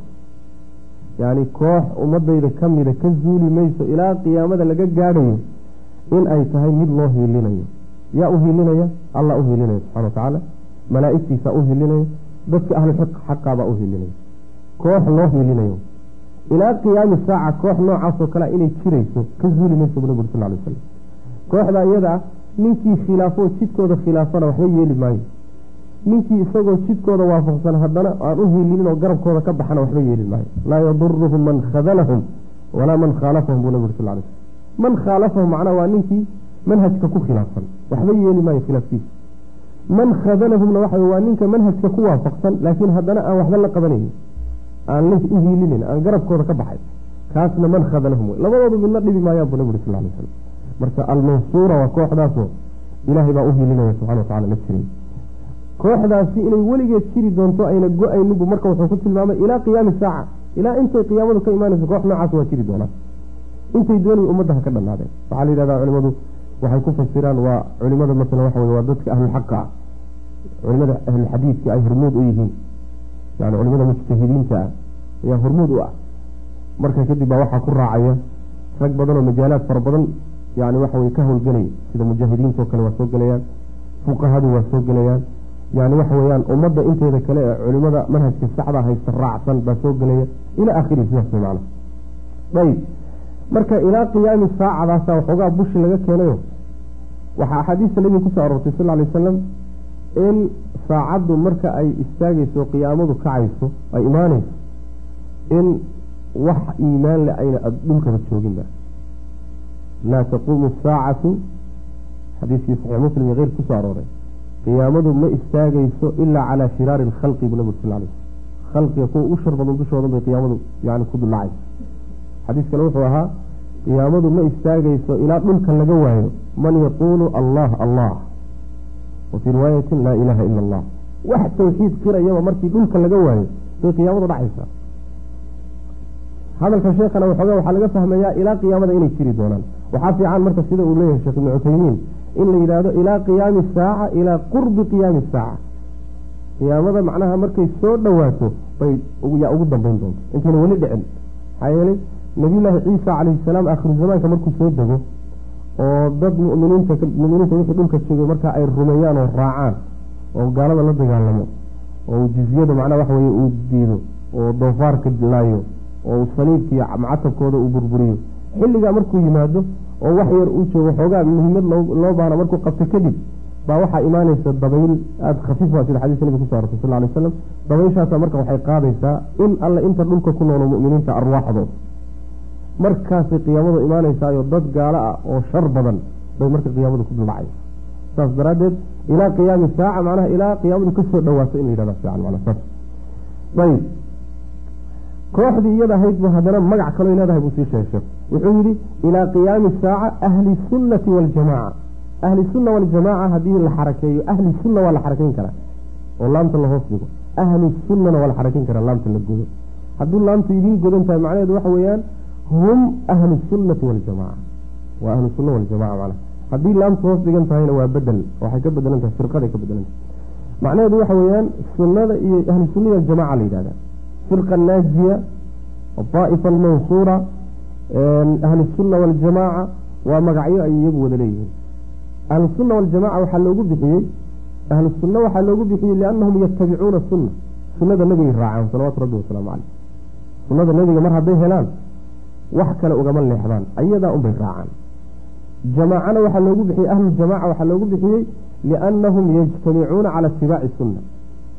yacni koox ummadayda ka mida ka zuuli mayso ilaa qiyaamada laga gaadhayo in ay tahay mid loo hiilinayo. Yaa u hiilinaya? Allah u hiilinaya subxana wa tacaala. Malaa'igtiisa u hiilinaya. Dadka ahlu xaqaabaa u hiilinaya. Koox loo hiilinayo. Ilaa qiyaami saaca koox noocaasoo kalea inay jirayso ka zuuli mayso bu nabig sal lay wasalam kooxda iyada ah ninkii khilaafo jidkooda khilaafana waxba yeeli maayo ninkii isagoo jidkooda waafaqsan haddana aan u hiilinin oo garabkooda ka baxana waxba yeeli maayo. Laa yaduruhum man khadalahum walaa man khaalafahum buu nabig sal slam man khaalafahum macnaa waa ninkii manhajka ku khilaafsan. Waxba yeeli maayo khilaafkiisa man khadalahumna waxa waa ninka manhajka ku waafaqsan laakiin haddana aan waxba la qabanaynin aan u hiilinin aan garabkooda ka baxay. Kaasna man khadalahum. Wey labadoodu midna dhibi maayaan buu nabig sal slam marka almansuura waa kooxdaasoo ilaahay baa u hiilinaya subxana wa tacala la jiray kooxdaasi inay weligeed jiri doonto ayna go'ayninbu marka wuxuu ku tilmaamay ilaa qiyaami saaca ilaa intay qiyaamadu ka imaanayso koox noocaas waa jiri doonaan. Intay doonay ummaddaha ka dhannaadeen. Waxaa la yidhahdaa culimadu waxay ku fasiraan waa culimada masalan waxa wey waa dadka ahlulxaqa ah culimada ahlulxadiidka ay hormuud u yihiin. Yani culimada mujtahidiinta ah ayaa hormuud u ah. Marka kadib baa waxaa ku raacaya rag badan oo majaalaad fara badan yani waxa wey ka howlgelaya sida mujaahidiintao kale waa soo gelayaan fuqahadu waa soo gelayaan yani waxa weyaan ummadda inteeda kale ee culimada manhajka saxda haysta raacsan baa soo gelaya ilaa akhirihi sidaas macna ayb marka ilaa qiyaami saacadaasa waxoogaa bushi laga keenayo. Waxaa axaadiista nabiga ku soo aroortay sal lay wasalam in saacaddu marka ay istaagayso qiyaamadu kacayso ay imaanayso in wax iimaan le ayna dhulkaba jooginba laa taquumu asaacatu xadiiskii saxiix muslim iyo keyrk ku soo arooray qiyaamadu ma istaagayso ilaa calaa shiraari lkhalqi buu nabig sal lay khalqiga kuwa u shar badan dushoodan bay qiyaamadu yani ku dulacaysa xadiis kale wuxuu ahaa qiyaamadu ma istaagayso ilaa dhulka laga waayo. Man yaquulu allah allah wa fii riwaayatin laa ilaaha ila allah wax tawxiid qirayaba markii dhulka laga waayo bay qiyaamadu dhacaysaa. Hadalka sheekhana waxoogaa waxaa laga fahmayaa ilaa qiyaamada inay jiri doonaan. Waxaa fiican marka sida uu leeyahay sheekh ibnu cuthaymiin in la yidhaahdo ilaa qiyaami saaca ilaa qurbi qiyaami saaca. Qiyaamada macnaha markay soo dhowaato bay yaa ugu dambeyn doonto. Intayna weli dhicin. Maxaa yeelay nabiyullaahi ciisa calayhi salaam aakhiru zamaanka markuu soo dego oo dad muminiinta muminiinta wixii dhulka joogay markaa ay rumeeyaan oo raacaan oo gaalada la dagaalamo oo jizyada macnaha waxa weye uu diido oo doofaarka laayo oo saliibkiiyo macatabkooda uu burburiyo. Xilligaa markuu yimaado oo wax yar uu joogo xoogaa muhiimad loo baahna markuu qabto kadib baa waxaa imaanaysa dabayl aada khafiif waa sida xadiiska nabiga kuso arortay sal lay slam dabayshaasa marka waxay qaadaysaa in alle inta dhulka ku noolo mu'miniinta arwaaxdooda markaasay qiyaamadu imaanaysaayo dad gaalo ah oo shar badan bay marka qiyaamadu ku duldhacaysa saas daraaddeed ilaa qiyaami saaca macnaha ilaa qiyaamadu ka soo dhawaato in la yidhahda fiican manaa saas ayib kooxdii iyada ahayd bu haddana magac kaloo leedahay buu sii sheegay wuxuu yidhi ilaa qiyaami saaca ahli sunnati waljamaaca ahli sunna waljamaaca haddii la xarakeeyo ahli sunna waa la xarakeyn karaa. Oo laamta la hoos dhigo. Ahlu sunnana waa la xarakeyn karaa laamta la godo. Hadduu laamtu idiin godan tahay macnaheedu waxa weeyaan hum ahlu sunnati waljamaca waa ahlu sunna waljamaca macnaha haddii laamtu hoos dhigan tahayna waa bedel. Waxay ka bedelan tahay firqaday ka bedelan tahay. Macnaheedu waxa weeyaan sunnada iyo ahlu sunnada aljamaca la yidhahda firqa naajiya daa'ifa almansuura ahlu sunna waljamaaca waa magacyo ay iyagu wada leeyihiin ahlusunna waljamaca waxaa loogu bixiyey ahlu sunna waxaa loogu bixiyey liannahum yatabicuuna sunna sunnada nebigay raacaan salawaatu rabbi wasalaamu caleyh sunnada nebiga mar hadday helaan wax kale ugama leexdaan ayadaa unbay raacaan jamaacana waxaa loogu bixiyey ahluljamaca waxaa loogu bixiyey liannahum yajtamicuuna cala itibaaci sunna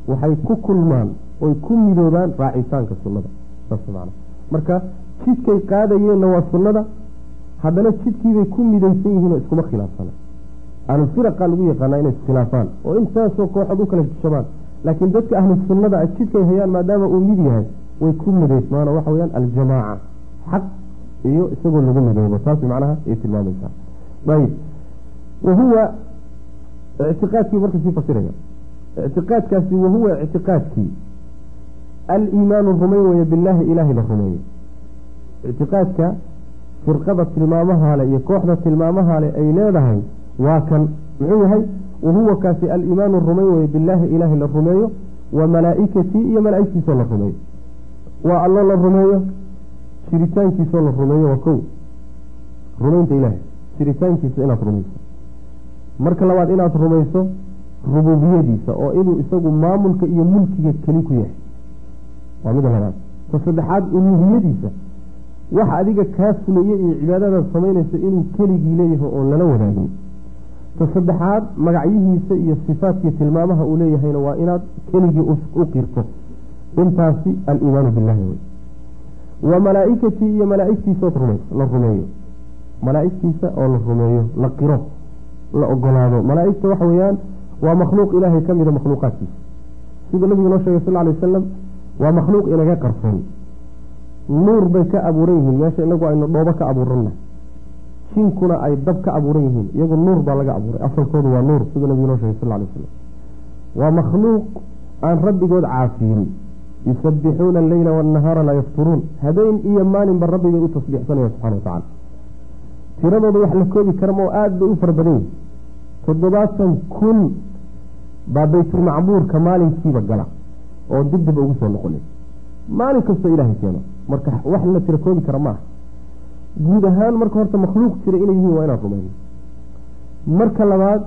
waxay ku kulmaan oy ku midoobaan raacitaanka sunnada saas macana marka jidkay qaadayeenna waa sunnada haddana jidkiibay ku midaysan yihiin oo iskuma khilaafsana ahlulfiraqa lagu yaqaanaa inay iskhilaafaan oo intaasoo kooxood u kala jabaan laakiin dadka ahlu sunnada a jidkay hayaan maadaama uu mid yahay way ku midaysmaanoo waxa weyaan aljamaaca xaq iyo isagoo lagu midoobo. Taas macnaha ay tilmaamaysaa. Ayib. Wahuwa ictiqaadkii marka sii fasiraya ictiqaadkaasi wahuwa ictiqaadkii aliimaanu rumayn weeye billaahi ilaahay la rumeeyo ictiqaadka firqada tilmaamahaale iyo kooxda tilmaamahaale ay leedahay waa kan muxuu yahay? Wahuwa kaasi aliimaanu rumayn weye billaahi ilaahay la rumeeyo. Wa malaa'ikatii iyo malaa'igtiisoo la rumeeyo. Waa allo la rumeeyo. Jiritaankiisoo la rumeeyo waa kow. Rumaynta ilaahay. Jiritaankiisa inaad rumayso. Marka labaad inaad rumayso rububiyadiisa oo inuu isagu maamulka iyo mulkiga keli ku yahay. Waa mida labaad. Ta saddexaad uluuhiyadiisa. Waxa adiga kaa fuleeye iyo cibaadadaad samaynaysa inuu keligii leeyahay oon lala wadaagin. Ta saddexaad magacyihiisa iyo sifaadkii tilmaamaha uu leeyahayna waa inaad keligii u qirto. Intaasi aliimaanu billahi wey. Wa malaa'ikatii iyo malaa'igtiisaod la rumeeyo malaa'igtiisa oo la rumeeyo la qiro la ogolaado malaa'igta waxa weeyaan waa makhluuq ilaahay ka mida makhluuqaadkiisa sida nabigu noo sheegay sal ly wasalam waa makhluuq inaga qarsoon. Nuur bay ka abuuran yihiin. Meesha inagu aynu dhoobo ka abuuranna jinkuna ay dab ka abuuran yihiin. Iyagu nuur baa laga abuuray. Asalkoodu waa nuur siduu nabigu noo sheegay sal lay wasalam waa makhluuq aan rabbigood caafiyin. Yusabbixuuna alleyla waannahaara laa yafturuun. Habeen iyo maalinba rabbibay u tasbiixsanayaan subxana wa tacala tiradooda wax la koobi karama oo aada bay u fara badan yihiin toddobaatan kun baa baytulmacbuurka maalinkiiba gala oo dibdaba ugu soo noqonay. Maalin kastoo ilaahay keeno. Marka wax la tira koobi kara maaha guud ahaan marka horta makhluuq jira inay yihiin waa inaan rumayno marka labaad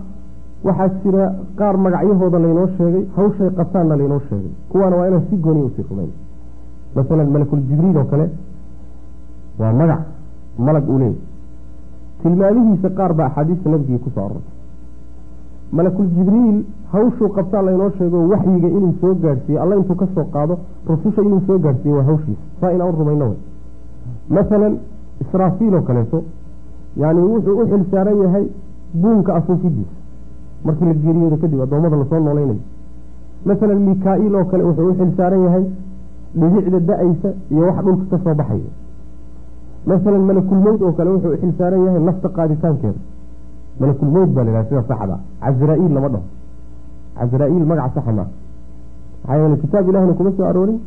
waxaa jira qaar magacyahooda laynoo sheegay hawshay qabtaanna laynoo sheegay. Kuwaana waa inaan si gooniya u sii rumayno masalan malakul jibriil oo kale waa magac malag uu leeyahy tilmaamihiisa qaar baa axaadiista nabigii ku soo arortay malakul jibriil hawshuu qabtaa laynoo sheego waxyiga inuu soo gaadhsiiyo alla intuu ka soo qaado rususha inuu soo gaadhsiiyo waa hawshiisa saa inaan u rumayno wey masalan israafiil oo kaleeto yacni wuxuu u xil saaran yahay buunka afuufidiisa markii la geeriyoodo kadib addoommada la soo noolaynayo masalan mika-iil oo kale wuxuu u xil saaran yahay dhibicda da'aysa iyo wax dhulka ka soo baxaya. Masalan malakulmowd oo kale wuxuu u xil saaran yahay nafta qaaditaankeeda malakulmowd baa la yidhaha sida saxda casraa-iil lama dhaho. Casraa-iil magaca saxa maa maxaa yeele kitaab ilahina kuma soo aroorin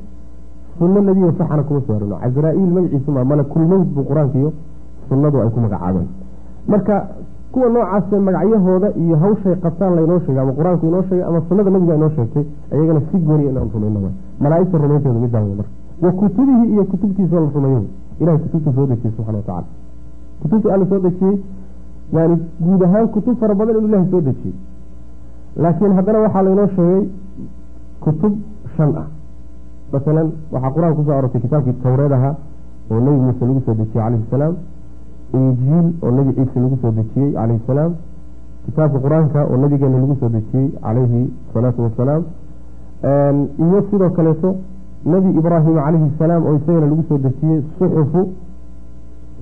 sunno nebiyo saxana kuma soo aroorin. Casraa-iil magaciisu maa malakulmowd buu qur'aanka iyo sunnadu ay ku magacaabeen. Marka kuwa noocaase magacyahooda iyo hawshay qabtaan laynoo sheegay ama qur'aanku inoo sheegay ama sunnada nabiga inoo sheegtay ayagana si gooniya inaan rumayno malaaigta rumaynteedu midaan wey marka wa kutubihii iyo kutubtiisao la rumeeyo ilahay kutubta soo dejiyey subxana watacala kutubta alla soo dejiyey yani guud ahaan kutub fara badan inuu ilahay soo dejiyey. Laakiin haddana waxaa laynoo sheegay kutub shan ah. Masalan waxaa qur'aanka ku soo arortay kitaabkii tawreed ahaa oo nebi muuse lagu soo dejiyey calayhi salaam. Injiil oo nebi ciise lagu soo dejiyey calayhi salaam. Kitaabka qur'aanka oo nabigeena lagu soo dejiyey calayhi salaatu wasalaam iyo sidoo kaleeto nebi ibraahim calayhi salaam oo isagana lagu soo dejiyey suxufu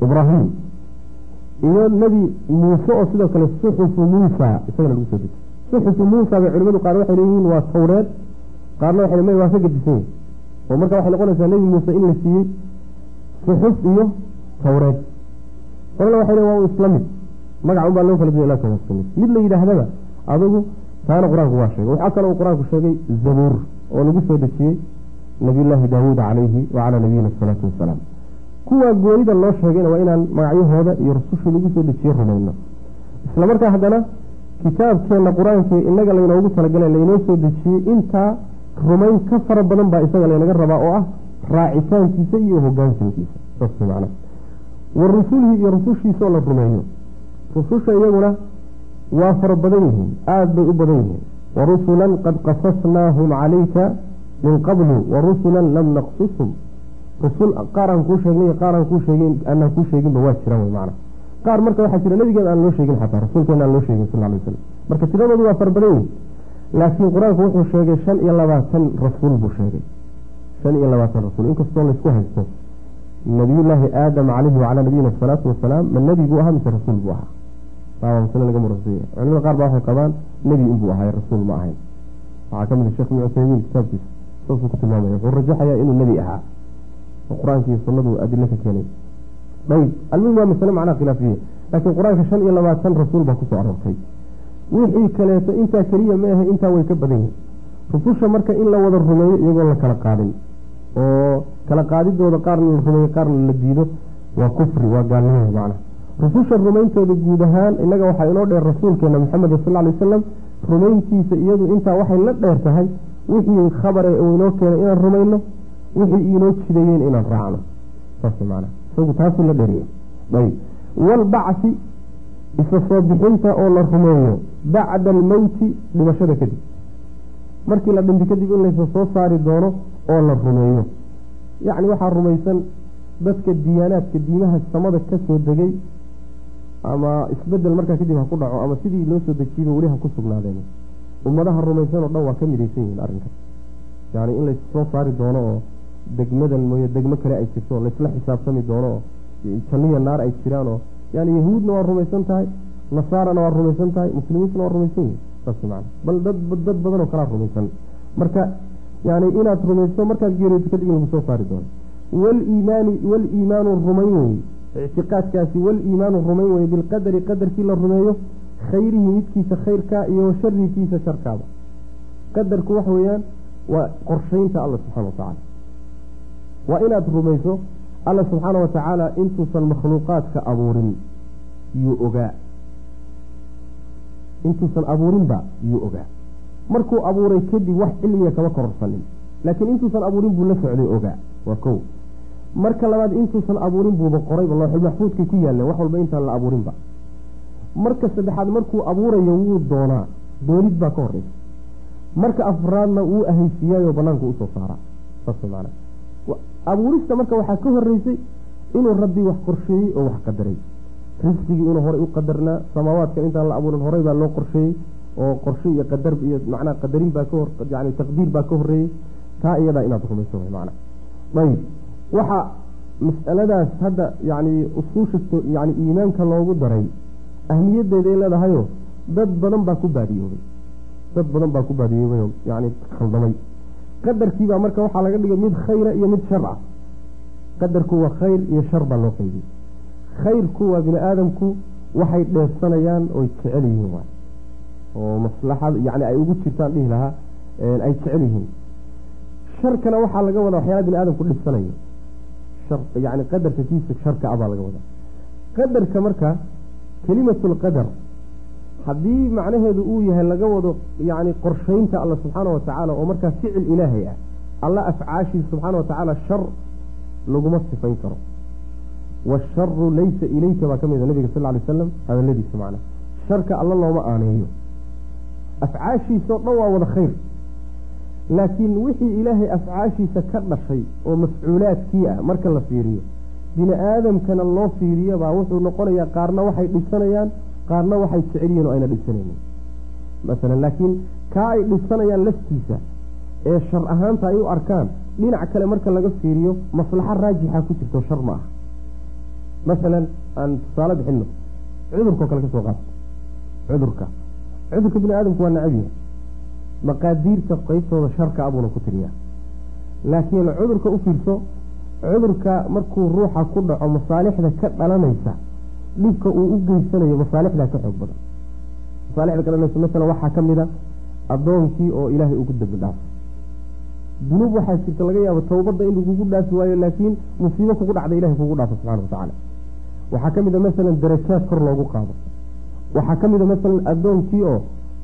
ibraahim iyo nebi muuse oo sidoo kale suxufu muusa isagana lagu soo dejiyey suxufu muusa bay culimadu qaar waxay leeyihiin waa tawreed qaarna waxay le waa ka gedisan yahy oo marka waxay noqonaysaa nebi muuse in la siiyey suxuf iyo tawreed qolana waxay le waa u isla mid magac unbaa loo kala duya ilaa isla mid la yidhaahdaba adigu taana qur'aanku waa sheegay. Waxaa kaloo qur'aanku sheegay zabuur oo lagu soo dejiyey nabiyullaahi daawuud calayhi wacalaa nabiyina asalaatu wasalaam kuwaa goonida loo sheegayna waa inaan magacyahooda iyo rusushii lagu soo dejiye rumayno. Isla markaa haddana kitaabkeenna qur'aankee inaga laynoogu talagalay laynoo soo dejiyey intaa rumayn ka fara badan baa isaga laynaga rabaa oo ah raacitaankiisa iyo hogaansankiisa. Saas macna wa rusulihi iyo rusushiisaoo la rumeeyo rususha iyaguna waa fara badan yihiin aada bay u badan yihiin. Wa rusulan qad qasasnaahum calayka min qablu wa rusulan lam naqsushum rusul qaar aan kuu sheegnay qaar aan kuu sheegin aanaan kuu sheeginba waa jiraan wey macna qaar marka waxaa jira nabigeena aan loo sheegin xataa rasuulkeena aan loo sheegin sal ly slam marka tiradoodu waa fara badan yihiin laakiin qur'aanku wuxuu sheegay shan iyo labaatan rasuul buu sheegay. Shan iyo labaatan rasuul inkastoo laysku haysto nabiyullaahi aadam calayhi wacalaa nabiyina asalaatu wasalaam ma nebi buu ahaa mise rasuul buu ahaa? Taaba masle laga murasaya culimada qaar baa waxay qabaan nebi inbuu ahay rasuul ma ahayn. Waxaa ka mid a sheekh ibnu cuthaymiin kitaabkiisa saasuu ku tilmaamaya wuxuu rajaxayaa inuu nebi ahaa oo qur'aanka iyo sunnadu adilo ka keenay. Ayb almuhim waa masale macnaha khilaafiya laakiin qur'aanka shan iyo labaatan rasuul baa ku soo aroortay. Wixii kaleeto intaa keliya ma ahe intaa way ka badan yihiin rususha marka in la wada rumeeyo iyagoon la kala qaadin oo kala qaadidooda qaarna la rumeeyo qaarna la diido waa kufri waa gaalnimada macnaha rususha rumayntooda guud ahaan innaga waxaa inoo dheer rasuulkeena maxamed sal ly wasalam rumayntiisa iyadu intaa waxay la dheer tahay wixii khabare uu inoo keenay inaan rumayno wixii inoo jideeyeen inaan raacno. Saas macnaha. Isagu taasuu la dheeriya ayb walbacsi isa soo bixinta oo la rumeeyo bacda almowti dhimashada kadib. Markii la dhinto kadib in laysa soo saari doono oo la rumeeyo. Yacni waxaa rumaysan dadka diyaanaadka diimaha samada ka soo degay ama isbeddel markaa kadib ha ku dhaco ama sidii loo soo dejiyeyba weli ha ku sugnaadeen. Ummadaha rumaysan oo dhan waa ka midaysan yihiin arrinkan yani in lays soo saari doono oo degmadan mooye degmo kale ay jirto laysla xisaabtami doono oo janniya naar ay jiraan oo yani yahuudna waa rumaysan tahay nasaarana waa rumaysan tahay muslimiintuna waa rumaysan yihiin saas man bal dad dad badan oo kalaa rumaysan. Marka yani inaad rumayso markaad geeriyooto kadib in lagu soo saari doono waliimaani waliimaanu rumayn weye ictiqaadkaasi waliimaanu rumayn weye bilqadari qadarkii la rumeeyo khayrihi midkiisa khayrkaa iyo sharikiisa sharkaaba qadarku waxa weeyaan waa qorshaynta alla subxana watacaala waa inaad rumayso alla subxaana wa tacaala intuusan makhluuqaadka abuurin yuu ogaa. Intuusan abuurinba yuu ogaa. Markuu abuuray kadib wax cilmiga kama kororsanin laakiin intuusan abuurin buu la socday ogaa. Waa kow. Marka labaad intuusan abuurin buuba qorayba looxul maxfuudkay ku yaalleen wax walba intaan la abuurinba. Marka saddexaad markuu abuurayo wuu doonaa doonid baa ka horeysa marka afraadna wuu ahaysiiyaayoo banaanka u soo saaraa. Saas maana abuurista marka waxaa ka horeysay inuu rabbi wax qorsheeyey oo wax qadaray. Risqigii inuu horey u qadarnaa samaawaadka intaan la abuurin horey baa loo qorsheeyey oo qorshe iyo qadar iyo macnaha qadarin baa ka hor yani taqdiir baa ka horeeyey taa iyadaa inaad rumayso macna ayib. Waxa mas'aladaas hadda yacni usuusha yani iimaanka loogu daray ahmiyaddeeda ay leedahayo dad badan baa ku baadiyoobay. Dad badan baa ku baadiyoobayoo yani khaldamay qadarkiibaa marka waxaa laga dhigay mid khayra iyo mid shar ah qadarku waa khayr iyo shar baa loo qaybiyey khayrku waa bini aadamku waxay dheefsanayaan oy jecel yihiin waay. Oo maslaxad yani ay ugu jirtaan dhihi lahaa ay jecel yihiin. Sharkana waxaa laga wadaa waxyaala bini aadamku dhibsanayo yani qadarka kiisa sharka ah baa laga wadaa. Qadarka marka kelimatu lqadar haddii macnaheedu uu yahay laga wado yani qorshaynta alla subxaana wa tacaala oo markaa ficil ilaahay ah alla afcaashiisa subxaana wa tacaala shar laguma sifayn karo. Waasharu laysa ilayka baa ka mid a nabiga sal ly slam hadaladiisa macnaa sharka alla looma aaneeyo. Afcaashiisa o dhan waa wada khayr. Laakiin wixii ilaahay afcaashiisa ka dhashay oo mafcuulaadkii ah marka la fiiriyo bini aadamkana loo fiiriyabaa wuxuu noqonayaa qaarna waxay dhisanayaan qaarna waxay jecel yihiin oo ayna dhisanaynin. Masalan laakiin kaa ay dhisanayaan laftiisa ee shar ahaanta ay u arkaan dhinac kale marka laga fiiriyo maslaxo raajixa ku jirto shar ma aha. Masalan aan tusaale bixino cudurkao kale ka soo qaata cudurka. Cudurka bini aadamku waa nacabyahay maqaadiirta qeybtooda sharka abuuna ku tiriyaa. Laakiin cudurka u fiirso cudurka markuu ruuxa ku dhaco masaalixda ka dhalanaysa dhibka uu u geysanayo masaalixdaa ka xoog badan. Masaalixda ka dhalanaysa masalan waxaa ka mid a addoonkii oo ilaahay ugu dambi dhaafo dunuub waxaa jirta laga yaabo towbadda in lagugu dhaafi waayo laakiin musiibo kugu dhacda ilahay kugu dhaafo subxana wa tacaala. Waxaa ka mid a masalan darajaad kor loogu qaado. Waxaa ka mid a masalan addoonkii oo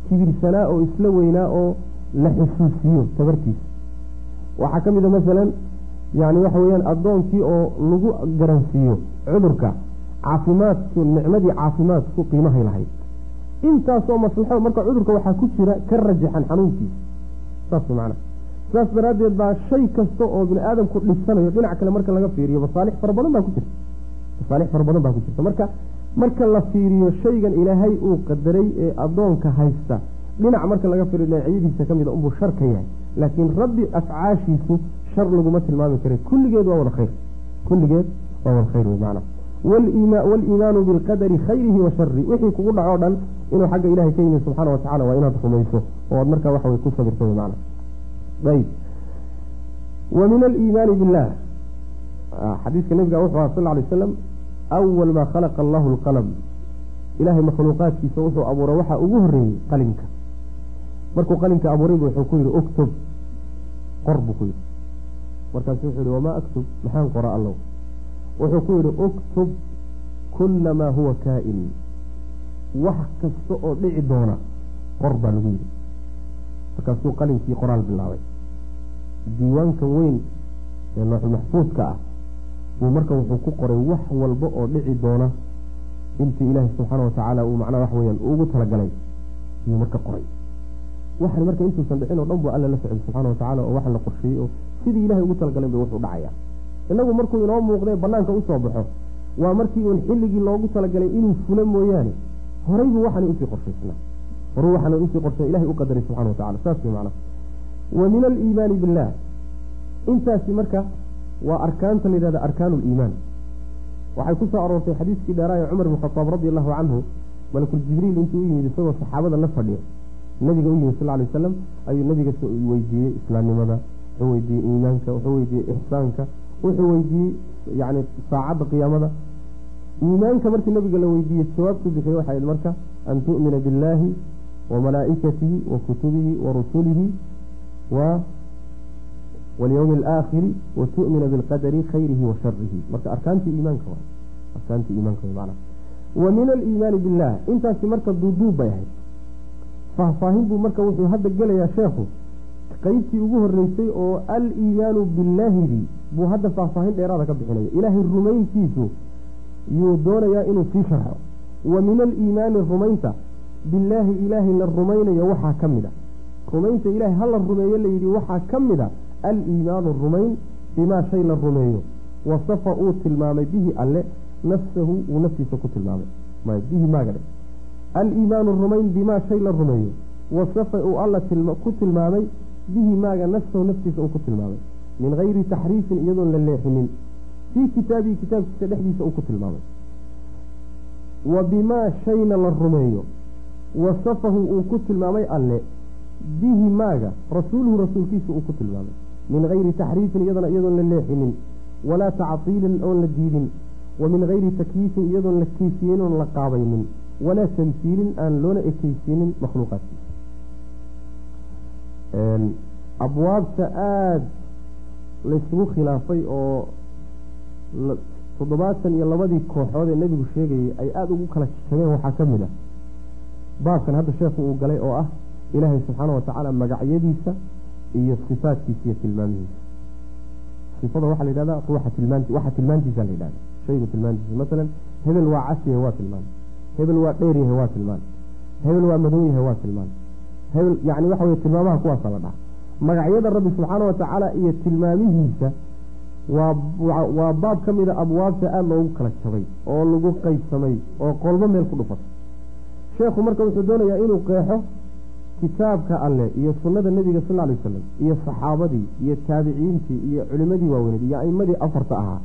kibirsanaa oo isla weynaa oo la xusuusiyo tabartiisa. Waxaa ka mid a masalan yani waxa weeyaan addoonkii oo lagu garansiiyo cudurka caafimaadku nicmadii caafimaadku qiimahay lahayd. Intaasoo maslaxo marka cudurka waxaa ku jira ka rajaxan xanuunkiisa. Saas macana saas daraaddeed baa shay kasta oo bini aadamku dhisanayo dhinac kale marka laga fiiriyo masaalix fara badan baa ku jirta. Masaalix fara badan baa ku jirta. Marka marka la fiiriyo shaygan ilaahay uu qadaray ee addoonka haysta dhinac marka laga fiiriyo dhinacyadiisa ka mida unbuu shar ka yahay. Laakiin rabbi afcaashiisu shar laguma tilmaami kara kulligeed waa wada khayr. Kulligeed waa wada khayr wey macana waliimaanu bilqadari khayrihi wa shari wixii kugu dhacoo dhan inuu xagga ilahay ka yimid subxaana wa tacala waa inaad rumayso oo aad markaa waxa way ku sabirto wey macana ayb wa min aliimaani billah xadiiska nabiga wuxuu aha sal ly slam awal maa khalaqa allahu lqalam ilaahay makhluuqaadkiisa wuxuu abuuray waxaa ugu horeeyey qalinka markuu qalinka abuuraybu wuxuu ku yihi uktub qor buu ku yihi markaasu wuxuu yihi wamaa aktub maxaan qora allow wuxuu ku yihi uktub kula maa huwa kaa-in. Wax kasta oo dhici doona qor baa lagu yidhi. Markaasuu qalinkii qoraal bilaabay. Diiwaanka weyn ee nooxulmaxfuudka ah buu marka wuxuu ku qoray wax walba oo dhici doona intii ilaahay subxaana watacaala uu macnaha wax weyaan ugu talagalay ayuu marka qoray. Waxan marka intuusan dhicin oo dhan buu alla la socday subxaana watacaala oo waxan la qorsheeyey oo sidii ilahay ugu talagalan bay wuxuu dhacaya inagu markuu inoo muuqdee banaanka u soo baxo waa markii uun xilligii loogu talagalay inuu fulo mooyaane. Horay buu waxaanay u sii qorshaysnaa horuu waxaanay u sii qorshay ilahay u qadaray subxana wa tacala saas way macnaha. Wa min aliimaani billah. Intaasi marka waa arkaanta la yidhahda arkaanu liimaan waxay ku soo aroortay xadiiskii dheeraaye cumar ibn khataab radi allahu canhu malakul jibriil intuu u yimid isagoo saxaabada la fadhiya nabiga u yimid sal ly wasalam ayuu nabiga weydiiyey islaamnimada wuxuu weydiiyey iimaanka wuxuu weydiiyey ixsaanka wuxuu weydiiyey yani saacadda qiyaamada. Iimaanka markii nabiga la weydiiyey jawaabtu bixiyey waxay ahayd marka an tu'mina biاllaahi wa malaa'ikatihi wa kutubihi wa rusulihi wa walyowmi alaakhiri wa tu'mina bilqadari khayrihi wa sharihi marka arkaantii iimaanka waay arkaantii iimaanka way macnaha wa min aliimaani billah intaasi marka duuduub bay ahayd. Faahfaahin buu marka wuxuu hadda gelayaa sheekhu qeybtii ugu horeysay oo aliimaanu billaahidii buu hadda faahfaahin dheeraada ka bixinaya. Ilaahay rumayntiisu yuu doonayaa inuu sii sharxo. Wa min aliimaani rumaynta billaahi ilaahay la rumaynayo waxaa ka mid a. Rumaynta ilaahay hala rumeeyo layidhi waxaa ka mid a aliimaanu rumayn bimaa shay la rumeeyo. Wasafa uu tilmaamay bihi alle nafsahu uu naftiisa ku tilmaamay. Bihi maaga dhe. Aliimaanu rumayn bimaa shay la rumeeyo. Wasafa uu alla ku tilmaamay bihi maaga nafsahu naftiisa uu ku tilmaamay. Min gayri taxriifin iyadoon la leexinin. Fii kitaabihi kitaabkiisa dhexdiisa uu ku tilmaamay. Wa bimaa shayna la rumeeyo. Wasafahu uu ku tilmaamay alle. Bihi maaga rasuuluhu rasuulkiisa uu ku tilmaamay. Min gayri taxriifin iyadana iyadoon la leexinin. Walaa tactiilin oon la diidin. Wa min gayri takyiifin iyadoon la keyfiyeynin oon la qaabaynin. Walaa tamsiilin aan loona ekeysiinin makhluuqaadkiisa abwaabta aada laysugu khilaafay oo toddobaatan iyo labadii kooxood ee nebigu sheegayay ay aada ugu kala jabeen waxaa ka mid ah baabkan hadda sheekhu uu galay oo ah ilaahay subxaana wa tacaala magacyadiisa iyo sifaadkiisa iyo tilmaamihiisa. Sifada waxaa la yidhahdaa ruuxa tilmaanti waxa tilmaantiisa la yidhahda shaygu tilmaantiisa masalan hebel waa cas yahay waa tilmaan. Hebel waa dheer yahay waa tilmaan. Hebel waa madow yahay waa tilmaan hebel yani waxa weye tilmaamaha kuwaasa la dhaha magacyada rabbi subxaana wa tacaala iyo tilmaamihiisa waa baab ka mida abwaabta aada loogu kala jabay oo lagu qaybsamay oo qolbo meel ku dhufatay sheekhu marka wuxuu doonayaa inuu qeexo kitaabka alleh iyo sunnada nebiga sal alay wasalam iyo saxaabadii iyo taabiciintii iyo culimadii waaweyneed iyo a'imadii afarta ahaa.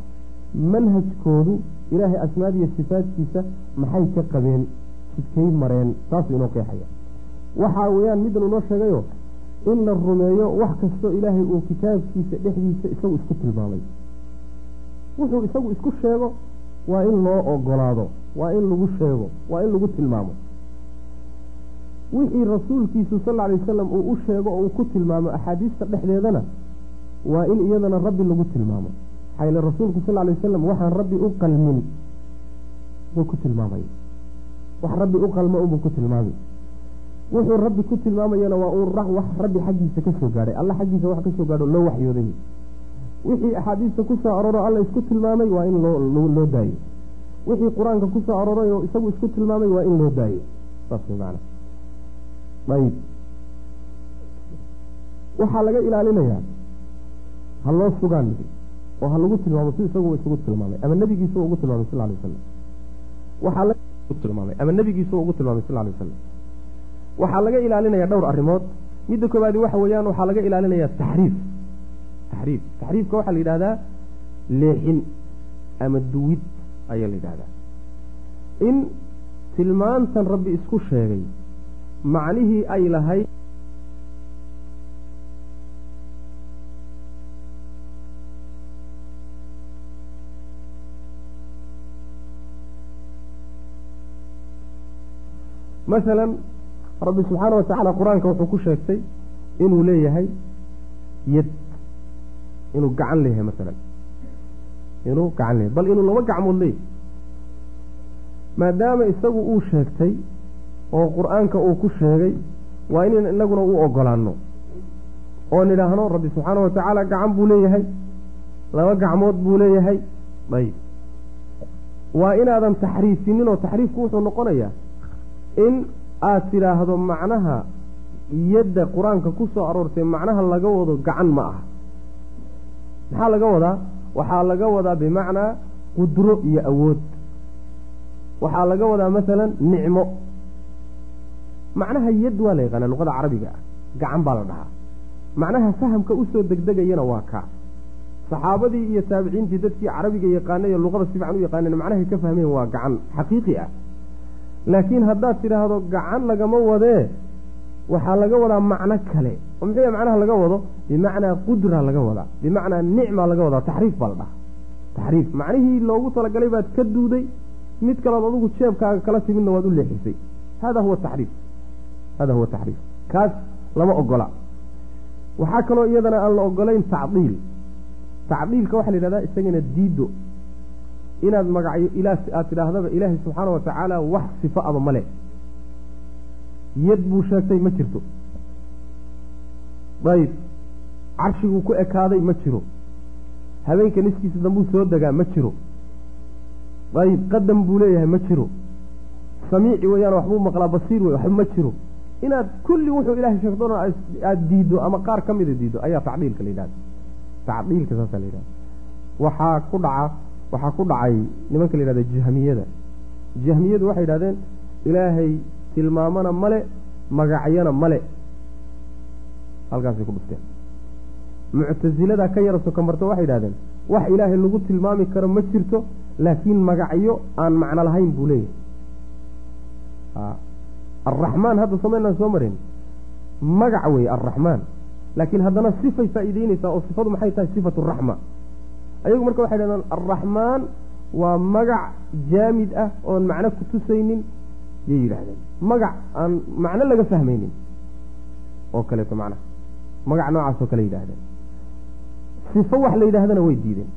Manhajkoodu ilaahay asmaadiiyo sifaadkiisa maxay ka qabeen? Jidkay mareen taasuu inoo qeexaya waxaa weeyaan middan unoo sheegayo in la rumeeyo wax kastoo ilaahay uu kitaabkiisa dhexdiisa isagu isku tilmaamay. Wuxuu isagu isku sheego waa in loo ogolaado waa in lagu sheego waa in lagu tilmaamo. Wixii rasuulkiisu sal alay wasalam uu u sheego oo uu ku tilmaamo axaadiista dhexdeedana waa in iyadana rabbi lagu tilmaamo. Xayle rasuulku sal alay wasalam waxaan rabbi u qalmin buu ku tilmaamay. Wax rabbi u qalmo unbuu ku tilmaamay wuxuu rabbi ku tilmaamayana waa uun wax rabbi xaggiisa ka soo gaadhay alla xaggiisa wax ka soo gaadho loo waxyooday. Wixii axaadiista ku soo arooro alla isku tilmaamay waa in loo daayo. Wixii qur'aanka ku soo arooray oo isagu isku tilmaamay waa in loo daayo. Saas maana ayib waxaa laga ilaalinayaa ha loo sugaan oo ha lagu tilmaamo si isagu isugu tilmaamay ama nebigiisa ugu tilmaamay sal alay wasalam waxaa tilmaamay ama nebigiisa ugu tilmaamay sal alay wasalam waxaa laga ilaalinayaa dhowr arrimood. Midda koobaadi waxa weeyaan waxaa laga ilaalinayaa taxriif. Taxriif. Taxriifka waxaa la yidhahdaa leexin ama duwid ayaa la yidhahdaa in tilmaantan rabbi isku sheegay macnihii ay lahayd masalan rabbi subxaana watacaala qur'aanka wuxuu ku sheegtay inuu leeyahay yad inuu gacan leeyahay masalan inuu gacan leeyahay bal inuu laba gacmood leeyahay. Maadaama isagu uu sheegtay oo qur'aanka uu ku sheegay waa inayna inaguna u ogolaano oo nidhaahno rabbi subxaana wa tacaala gacan buu leeyahay laba gacmood buu leeyahay. Ayb. Waa inaadan taxriifinin oo taxriifku wuxuu noqonayaa in aad tidhaahdo macnaha yadda qur'aanka ku soo aroortay macnaha laga wado gacan ma aha. Maxaa laga wadaa? Waxaa laga wadaa bimacnaa qudro iyo awood. Waxaa laga wadaa masalan nicmo. Macnaha yad waa la yaqaanaa luqada carabiga ah. Gacan baa la dhahaa. Macnaha fahamka u soo degdegayana waa kaa. Saxaabadii iyo taabiciintii dadkii carabiga yaqaanay ee luqada si fiican u yaqaaneen macnahay ka fahmeen waa gacan xaqiiqi ah laakiin haddaad tidhaahdo gacan lagama wadee waxaa laga wadaa macno kale. oo muxuu macnaha laga wado? bimacnaa qudra laga wadaa. bimacnaa nicma laga wadaa. taxriif baa la dhahaa. taxriif. macnihii loogu talagalay baad ka duuday mid kalood adugu jeebkaaga kala timidna waad u leexisay. hada huwa taxriif. hada huwa taxriif. kaas lama ogola. waxaa kaloo iyadana aan la ogolayn tacdiil. tacdiilka waxaa la yidhahdaa isagana diido inaad magacyo aad tidhaahdaba ilaahay subxaana wa tacaala wax sifo aba male yad buu sheegtay ma jirto. Ayb carshiguu ku ekaaday ma jiro. Habeenka niskiisa dambuu soo degaa ma jiro. Ayb qadam buu leeyahay ma jiro. Samiici weeyaan waxbuu maqlaa basiir wey waxba ma jiro. Inaad kulli wuxuu ilahay sheegto dhan aada diiddo ama qaar ka mida diiddo ayaa tacdiilka la yidhahda tacdiilka saasaa la yidhahda waxaa ku dhaca waxaa ku dhacay nimanka la yidhahda jahmiyada. Jahmiyadu waxay yidhahdeen ilaahay tilmaamana male magacyana male. Halkaasay ku dhufteen. Muctasilada ka yara soka marto waxay yidhahdeen wax ilaahay lagu tilmaami karo ma jirto laakiin magacyo aan macno lahayn buu leeyahay. Alraxmaan hadda somaynaan soo marin. Magac wey alraxmaan laakiin haddana sifay faa'iideyneysaa oo sifadu maxay tahay sifatu raxma ayagu marka waxay dhahdaan alraxmaan waa magac jaamid ah oon macno ku tusaynin yay yidhaahdeen. Magac aan macno laga fahmaynin oo kaleeto macnaha magac noocaas oo kale yidhahdeen sifo wax la yidhahdana way diideen.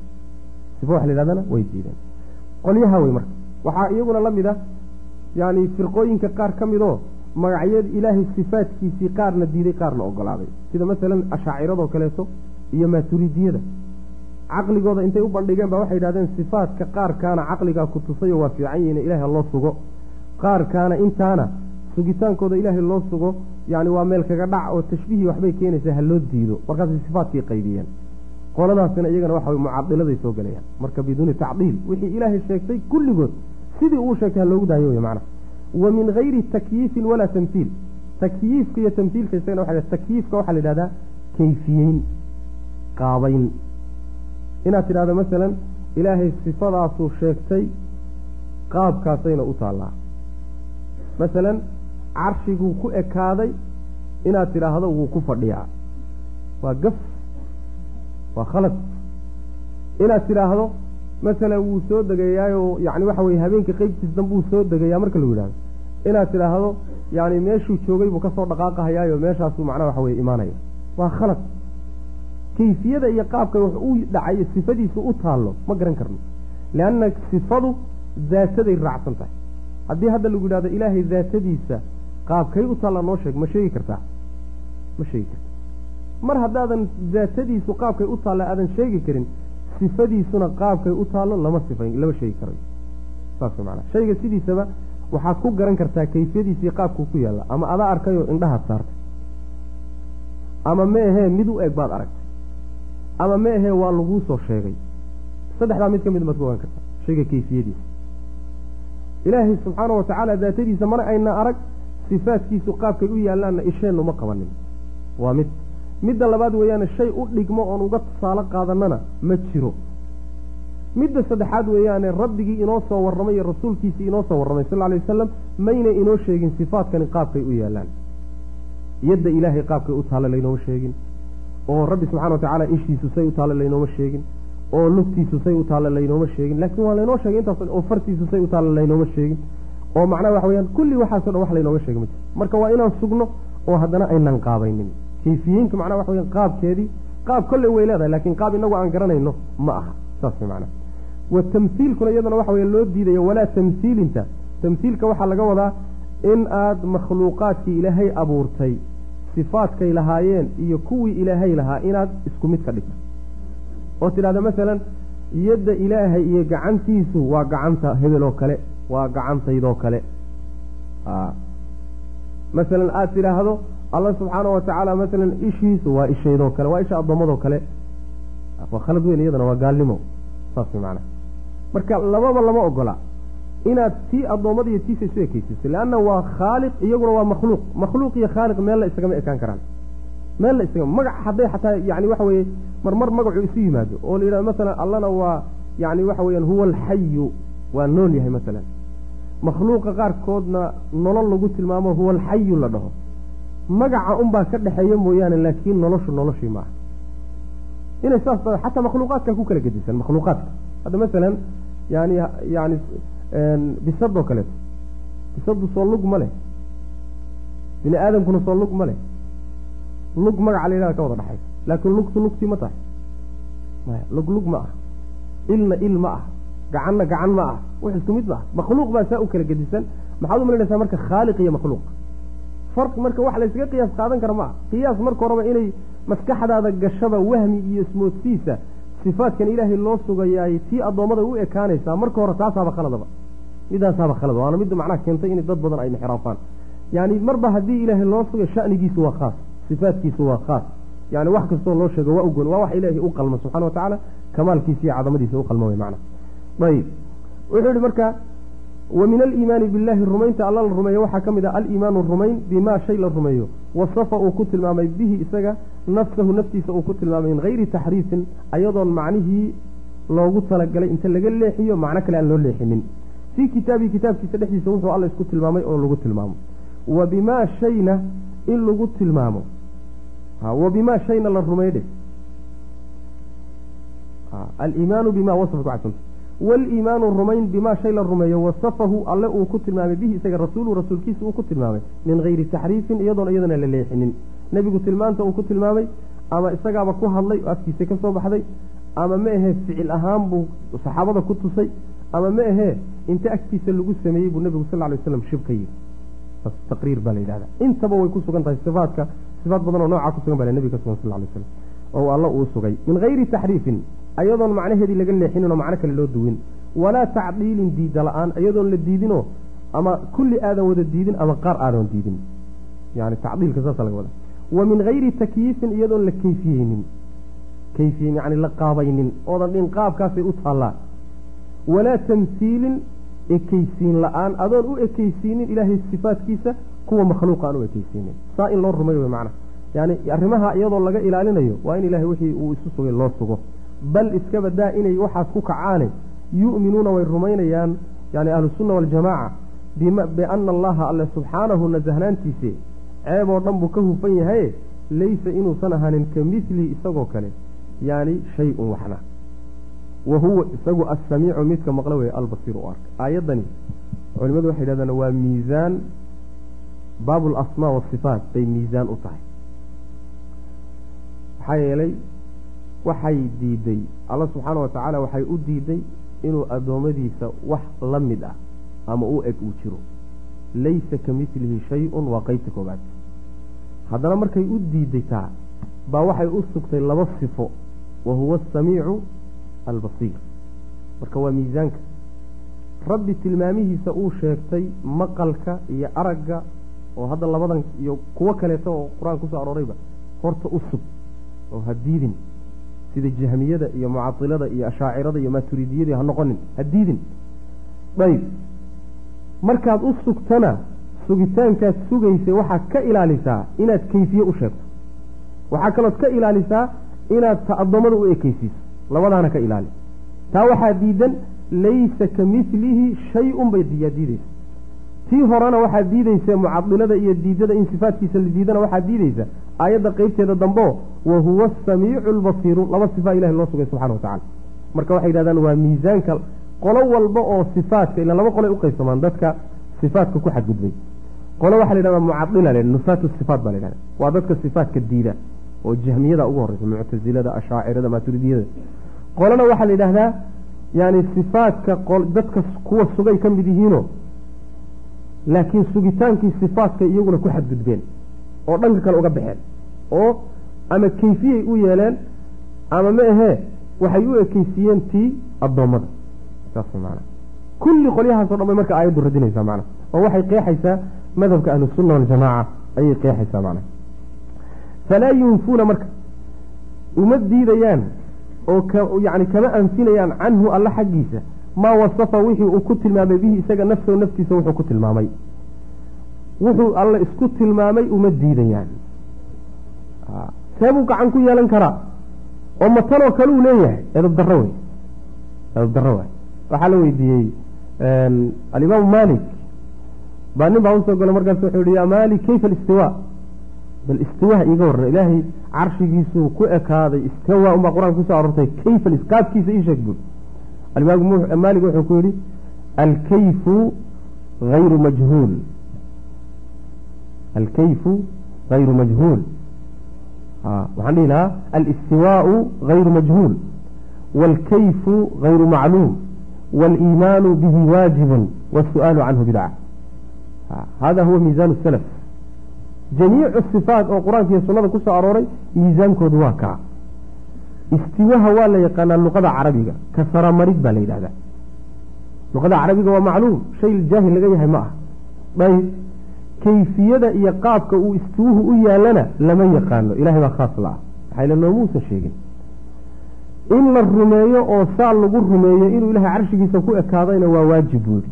Sifo wax la yidhahdana way diideen. Qolyaha wey marka. Waxaa iyaguna la mid ah yacni firqooyinka qaar ka midoo magacyada ilaahay sifaadkiisii qaarna diiday qaarna ogolaaday. Sida masalan ashaaciradoo kaleeto iyo maaturidiyada caqligooda intay u bandhigeen ba waxay yidhahdeen sifaadka qaarkaana caqligaa ku tusayo waa fiican yihiin ilaahay loo sugo. Qaarkaana intaana sugitaankooda ilaahay loo sugo yacni waa meel kaga dhac oo tashbiihii waxbay keenaysaa ha loo diido. Markaasay sifaadkii qaybiyeen. Qoladaasina iyagana waxa mucadiladay soo gelayaan marka biduuni tacdiil wixii ilaahay sheegtay kulligood sidii uu sheegtay ha loogu daayo wey macnaha. Wa min gayri takyiifin walaa tamhiil takyiifka iyo tamhiilka isagana waxa takyiifka waxaa la yidhahdaa kayfiyeyn qaabayn inaad tidhahdo masalan ilaahay sifadaasuu sheegtay qaabkaasayna u taallaa. Masalan carshiguu ku ekaaday inaad tidhaahdo wuu ku fadhiyaa. Waa gaf waa khalad. Inaad tidhaahdo masalan wuu soo degayaayoo yani waxa weye habeenka qeybtiis danbuu soo degayaa marka lagu yidhahdo inaad tidhaahdo yani meeshuu joogay buu ka soo dhaqaaqahayaayo meeshaasuu macnaha waxa weye imaanaya. Waa khalad kayfiyada iyo qaabka wax u dhacayo sifadiisu u taallo ma garan karno. Leanna sifadu daataday raacsan tahay. Haddii hadda lagu yidhahdo ilaahay daatadiisa qaabkay u taalla noo sheeg ma sheegi kartaa? Ma sheegi karta mar haddaadan daatadiisu qaabkay u taalla aadan sheegi karin sifadiisuna qaabkay u taallo lama sifayn lama sheegi karayo saas maanaa shayga sidiisaba waxaad ku garan kartaa kayfiyadiisii qaabkuu ku yaalla. Ama adaa arkayoo indhahaad saartay. Ama ma ahee mid u eg baad aragtay ama ma ahee waa laguu soo sheegay. Saddexdaa mid ka mid maad ku kartaa shayga kayfiyadiisa. Ilaahay subxaana wa tacaala daatadiisa mana ayna arag sifaadkiisu qaabkay u yaallaanna isheennu ma qabanin. Waa mid. Midda labaad weeyaane shay u dhigmo oon uga tusaalo qaadanana ma jiro. Midda saddexaad weeyaane rabbigii inoo soo warramay iyo rasuulkiisii inoo soo warramay sal alay wasalam mayna inoo sheegin sifaadkani qaabkay u yaallaan yadda ilaahay qaabkay u taalla laynooma sheegin oo rabbi subxana wa tacaala ishiisu say u taalla laynooma sheegin oo lugtiisu say u taalla laynooma sheegin laakiin waa laynoo sheegay intaas oo fartiisu say u taalla laynooma sheegin. Oo macnaha waxa weyaan kulli waxaaso dhan wax laynooga sheegay ma jiro. Marka waa inaan sugno oo haddana aynan qaabaynin. Kayfiyiinka macnaha waxa weyan qaabkeedii qaab kolley way leedahay laakiin qaab inagu aan garanayno ma aha. Saas macnaha. Wa tamhiilkuna iyadana waxa weya loo diidayo walaa tamhiilinta tamhiilka waxaa laga wadaa in aad makhluuqaadkii ilaahay abuurtay sifaadkay lahaayeen iyo kuwii ilaahay lahaa inaad isku mid ka dhigto. Oo tidhahda masalan yadda ilaahay iyo gacantiisu waa gacanta hebel oo kale waa gacantaydoo kale. Masalan aada tidhaahdo allah subxaana wa tacaala masalan ishiisu waa ishaydoo kale waa isha addoommadoo kale. Waa khalad weyn iyadana waa gaalnimo. Saas macnaha marka lababa lama ogola inaad tii addoommada iyo tiisa isu ekeysiiso leanna waa khaaliq iyaguna waa makhluuq. Makhluuq iyo khaaliq meel la isagama ekaan karaan. Meel la isaga magac hadday xataa yani waxa weeye marmar magacu isu yimaado oo la yidhahdo masalan allana waa yani waxa weeyaan huwa alxayu waa nool yahay masalan. Makhluuqa qaarkoodna nolol lagu tilmaamo huwa alxayu la dhaho. Magaca unbaa ka dhexeeya mooyaane laakiin noloshu noloshii maaha. Inay saas xataa makhluuqaadka ku kala gedisan makhluuqaadka. Hadda masalan yani yani bisadoo kaleeto bisadu soo lug ma leh bini aadamkuna soo lug ma leh lug magaca la yidhahda ka wada dhexaysa laakiin lugtu lugtii ma tahay. Maya lug lug ma ah. Ilna il ma ah. Gacanna gacan ma ah. Wax isku mid ma ah. Makhluuq baa saa u kala gedisan. Maxaad u malinaysaa marka khaaliq iyo makhluuq? Farqi marka wax laysaga qiyaas qaadan kara ma ah. Qiyaas marka horeba inay maskaxdaada gashaba wahmi iyo ismoodsiisa sifaadkan ilaahay loo sugayaay tii addoommada u ekaanaysaa marka hore taasaaba khaladaba midaasaaba khalad. Waana midda macnaha keentay in dad badan ay inxiraafaan. Yani marba haddii ilaahay loo sugay shanigiisu waa khaas sifaadkiisu waa khaas. Yani wax kastoo loo sheego waa ugon waa wax ilaahay u qalma subxana wa tacaala kamaalkiisa iyo cadamadiisa u qalma wey macna ayib. Wuxuu yihi marka wa min aliimaani billahi rumaynta alla la rumeeyo. Waxaa ka mid ah aliimaanu rumayn bimaa shay la rumeeyo. Wasafa uu ku tilmaamay bihi isaga nafsahu naftiisa uu ku tilmaamay min hayri taxriifin ayadoon macnihii loogu talagalay inta laga leexiyo macno kale aan loo leexinin fii kitaabihi kitaabkiisa dhexdiisa wuxuu alla isku tilmaamay oo lagu tilmaamo. Wa bimaa shayna in lagu tilmaamo. Wa bimaa shayna la rumaydhe aliimaanu bima wasafat waxsanta waaliimaanu rumayn bimaa shay la rumeeyo wasafahu alle uu ku tilmaamay bihi isaga rasuulu rasuulkiisa uu ku tilmaamay min hayri taxriifin iyadoona iyadana la leexinin. Nebigu tilmaanta uu ku tilmaamay ama isagaaba ku hadlay afkiisa ka soo baxday ama ma ahee ficil ahaan buu saxaabada ku tusay ama ma ahee inta agtiisa lagu sameeyey buu nebigu sal ly waslam shib ka yidhi taqriir baa la yidhahda intaba way ku sugan tahay sifaadka sifaad badan oo noocaa ku sugan baa nebiga ka sugan sal lay slam oo alla uu sugay. Min hayri taxriifin ayadoon macnaheedii laga leexinin oo macno kale loo duwin. Walaa tacdiilin diida la'aan iyadoon la diidinoo ama kulli aadan wada diidin ama qaar aadan diidin. Yani tacdiilka saasa laga wada wa min hayri takyiifin iyadoon la kayfiyeynin. Kayfiyen yani la qaabaynin. Oodan dhin qaabkaasay u taallaa walaa tamhiilin ekeysiin la'aan. Adoon u ekeysiinin ilaahay sifaadkiisa kuwa makhluuqa aan u ekeysiinin saa in loo rumayo wey macna. Yani arrimaha iyadoo laga ilaalinayo waa in ilahay wixii uu isu sugay loo sugo. Bal iska badaa inay waxaas ku kacaane yu'minuuna way rumaynayaan yani ahlusunna waljamaaca biana allaha alle subxaanahu nasahnaantiise ceeb oo dhan buu ka hufan yahaye laysa inuusan ahaanin ka midlihi isagoo kale. Yani shay-un waxna wa huwa isagu assamiicu midka maqlo weeye albasiir u arka aayaddani culimadu waxay yidhahdaan waa miisaan baabu alasmaa waasifaat bay miisaan u tahay. Maxaa yeelay waxay diiday alla subxaana wa tacaala waxay u diiday inuu addoommadiisa wax la mid ah ama u eg uu jiro. Laysa ka midlihi shay-un waa qeybta koobaad haddana markay u diiday taa baa waxay u sugtay laba sifo. Wa huwa asamiicu albasiir marka waa miisaanka. Rabbi tilmaamihiisa uu sheegtay maqalka iyo aragga oo hadda labadan iyo kuwo kaleeto oo qur'aan ku soo aroorayba horta u sug oo ha diidin. Sida jahmiyada iyo mucatilada iyo ashaacirada iyo maaturidiyadii ha noqonin. Ha diidin. Ayb markaad u sugtana sugitaankaad sugaysa waxaad ka ilaalisaa inaad kayfiye u sheegto. Waxaa kalood ka ilaalisaa inaad ta addoommada u ekeysiiso labadaana ka ilaali. Taa waxaa diidan laysa ka milihi shay-un bay yaa diideysa tii horena waxaad diideysa mucadilada iyo diidada in sifaadkiisa la diidana waxaad diideysa aayadda qeybteeda dambeo wa huwa asamiicu albasiiru laba sifaa ilahi loo sugay subxana wa tacala marka waxay yidhahdaan waa miisaanka qolo walba oo sifaadka ilaa laba qolay uqaybsamaan dadka sifaatka ku xadgudbay. Qolo waxaa la yhahdaa mucadila le nufaatu sifaat baa la yhahda waa dadka sifaatka diida oo jahmiyada ugu horeysa muctasilada ashaacirada maaturidiyada qolana waxaa la yidhaahdaa yani sifaatka dadka kuwa sugay ka mid yihiino laakiin sugitaankii sifaatka iyaguna ku xadgudbeen oo dhanka kale uga baxeen oo ama kayfiyay u yeeleen ama ma ahee waxay u ekeysiiyeen tii addoommada. Saas maana kulli qolyahaasoo dhan bay marka aayaddu radinaysaa macna oo waxay qeexaysaa madhabka ahlusunna waljamaaca ayay qeexaysaa macna falaa yunfuuna marka uma diidayaan oo yani kama anfinayaan canhu alla xaggiisa maa wasafa wixii uu ku tilmaamay bihi isaga nafsahu naftiisa wuxuu ku tilmaamay wuxuu alla isku tilmaamay uma diidayaan seebuu gacan ku yeelan karaa oo matanoo kale uu leeyahay edab darro wey edab darro waay waxaa la weydiiyey alimaamu malik baa nin baa u soo gala markaas wuxuu yihi yaa malik kayfa alistiwa bal istiwaha iiga warran. Ilaahay carshigiisuu ku ekaaday. Istiwa unbaa qur'aanka ku soo aroortay. Kayfa iskaafkiisa ii sheeg bud alimaam maalig wuxuu ku yidhi alkayfu hayru majhuul. Alkayfu hayru majhuul. Ah, waxaan dhihi lahaa alistiwaau hayru majhuul. Waalkayfu hayru macluum. Waaliimaanu bihi waajibun. Waasu'aalu canhu bidca ah, hada huwa miisaan salaf jamiicu sifaat oo qur'aanka iyo sunada ku soo arooray miisaankoodu waa kaa istiwaha waa la yaqaanaa luqada carabiga ka saramarid baa la yidhahdaa luqada carabiga waa macluum shay jaahil laga yahay ma ah ayb kayfiyada iyo qaabka uu istiwuhu u yaalana lama yaqaano ilahay baa khaas la ah maxayla noomuusan sheegin in la rumeeyo oo saa lagu rumeeyo inuu ilahay carshigiisa ku ekaadayna waa waajib buuri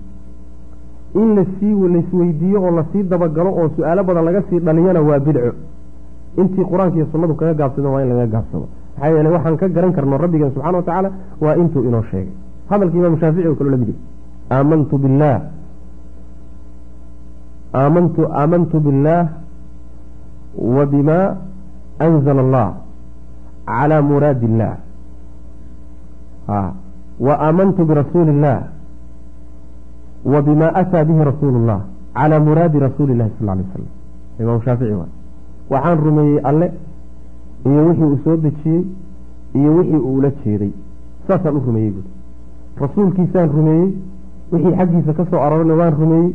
in la sii laisweydiiyo oo la sii dabagalo oo su'aalo badan laga sii dhaliyana waa bidco intii qur'aanka iyo sunnadu kaga gaabsado waa in laga gaabsado. Maxaa yeele waxaan ka garan karno rabbigeen subxana wa tacaala waa intuu inoo sheegay. Hadalka imaamu shaafici oo kaloo la mid aamantu billaah aamantu aamantu biاllaah wa bima anzala allah calى muraadi illah wa aamantu birasuuli illah wa bima ataa bihi rasuulu اllah calى muraadi rasuuli illahi sal lay slam imaamu shaafici waay waxaan rumeeyey alle iyo wixii uu soo dejiyey iyo wixii uu ula jeeday saasaan u rumeeyey buuri rasuulkiisaan rumeeyey wixii xaggiisa ka soo arorana waan rumeeyey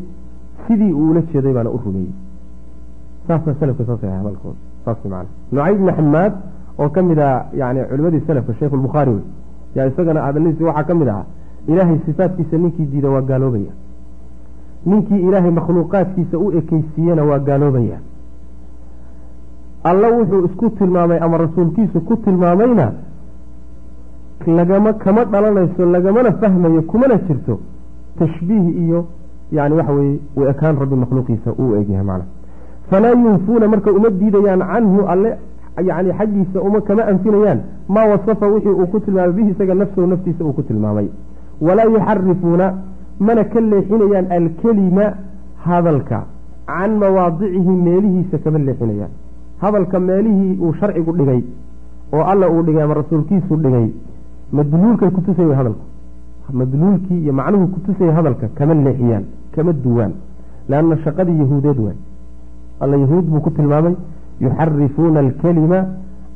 sidii uu ula jeeday baana u rumeeyey saasa selafka saas ahay hadalkooda saas macana nucayd bni xamaad oo ka mid ah yani culimadii selafka sheikh albukhaari wey yaa isagana hadaladiisi waxaa ka mid ahaa ilaahay sifaadkiisa ninkii diida waa gaaloobaya ninkii ilaahay makhluuqaadkiisa u ekeysiiyena waa gaaloobaya. Alla wuxuu isku tilmaamay ama rasuulkiisu ku tilmaamayna lagama kama dhalanayso lagamana fahmayo kumana jirto tashbiih iyo yani waxa weye u ekaan rabbi makhluuqiisa uu egyahay macna. Falaa yunfuuna marka uma diidayaan canhu alle yani xaggiisa uma kama anfinayaan. Maa wasafa wixii uu ku tilmaamay bihi isaga nafsahu naftiisa uu ku tilmaamay. Walaa yuxarifuuna mana ka leexinayaan alkelima hadalka. Can mawaadicihi meelihiisa kama leexinayaan. Hadalka meelihii uu sharcigu dhigay oo alla uu dhigay ama rasuulkiisu dhigay madluulkay kutusay way hadalku. Madluulkii iyo macnuhu kutusaya hadalka kama leexiyaan kama duwaan. Leanna shaqadii yahuudeed waay. Alla yahuud buu ku tilmaamay yuxarifuuna alkelima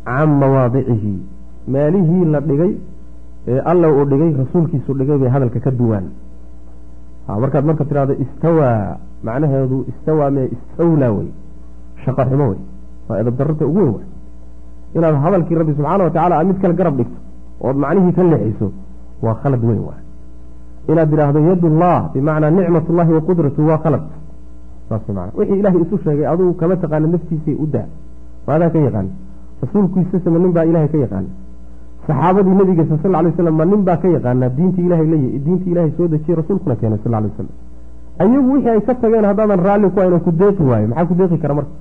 can mawaadicihi. Meelihii la dhigay ee alla uu dhigay rasuulkiisu dhigay bay hadalka ka duwaan markaad marka tidhahdo istawaa macnaheedu istawaa mee istawlaa wey shaqo xumo wey waa edabdarrata ugu weyn inaad hadalkii rabbi subxaana wa tacala aad mid kale garab dhigto ood macnihii ka leexiso waa khalad weyn waay inaad tidhaahdo yadullah bimacnaa nicmat ullahi wa qudratu waa khalad. Wixii ilaahay isu sheegay adugu kama taqaana naftiisay u daa. Maadaa ka yaqaani rasuulkiisase ma nin baa ilahay ka yaqaana saxaabadii nabigeesa sal lay slam ma nin baa ka yaqaanaa diintii ilahay la diintii ilahay soo dejiyey rasuulkuna keenay sal lay wasalam ayagu wixii ay ka tageen haddaadan raalli ku haynan ku deeqi waayo maxaa ku deeqi kara marka?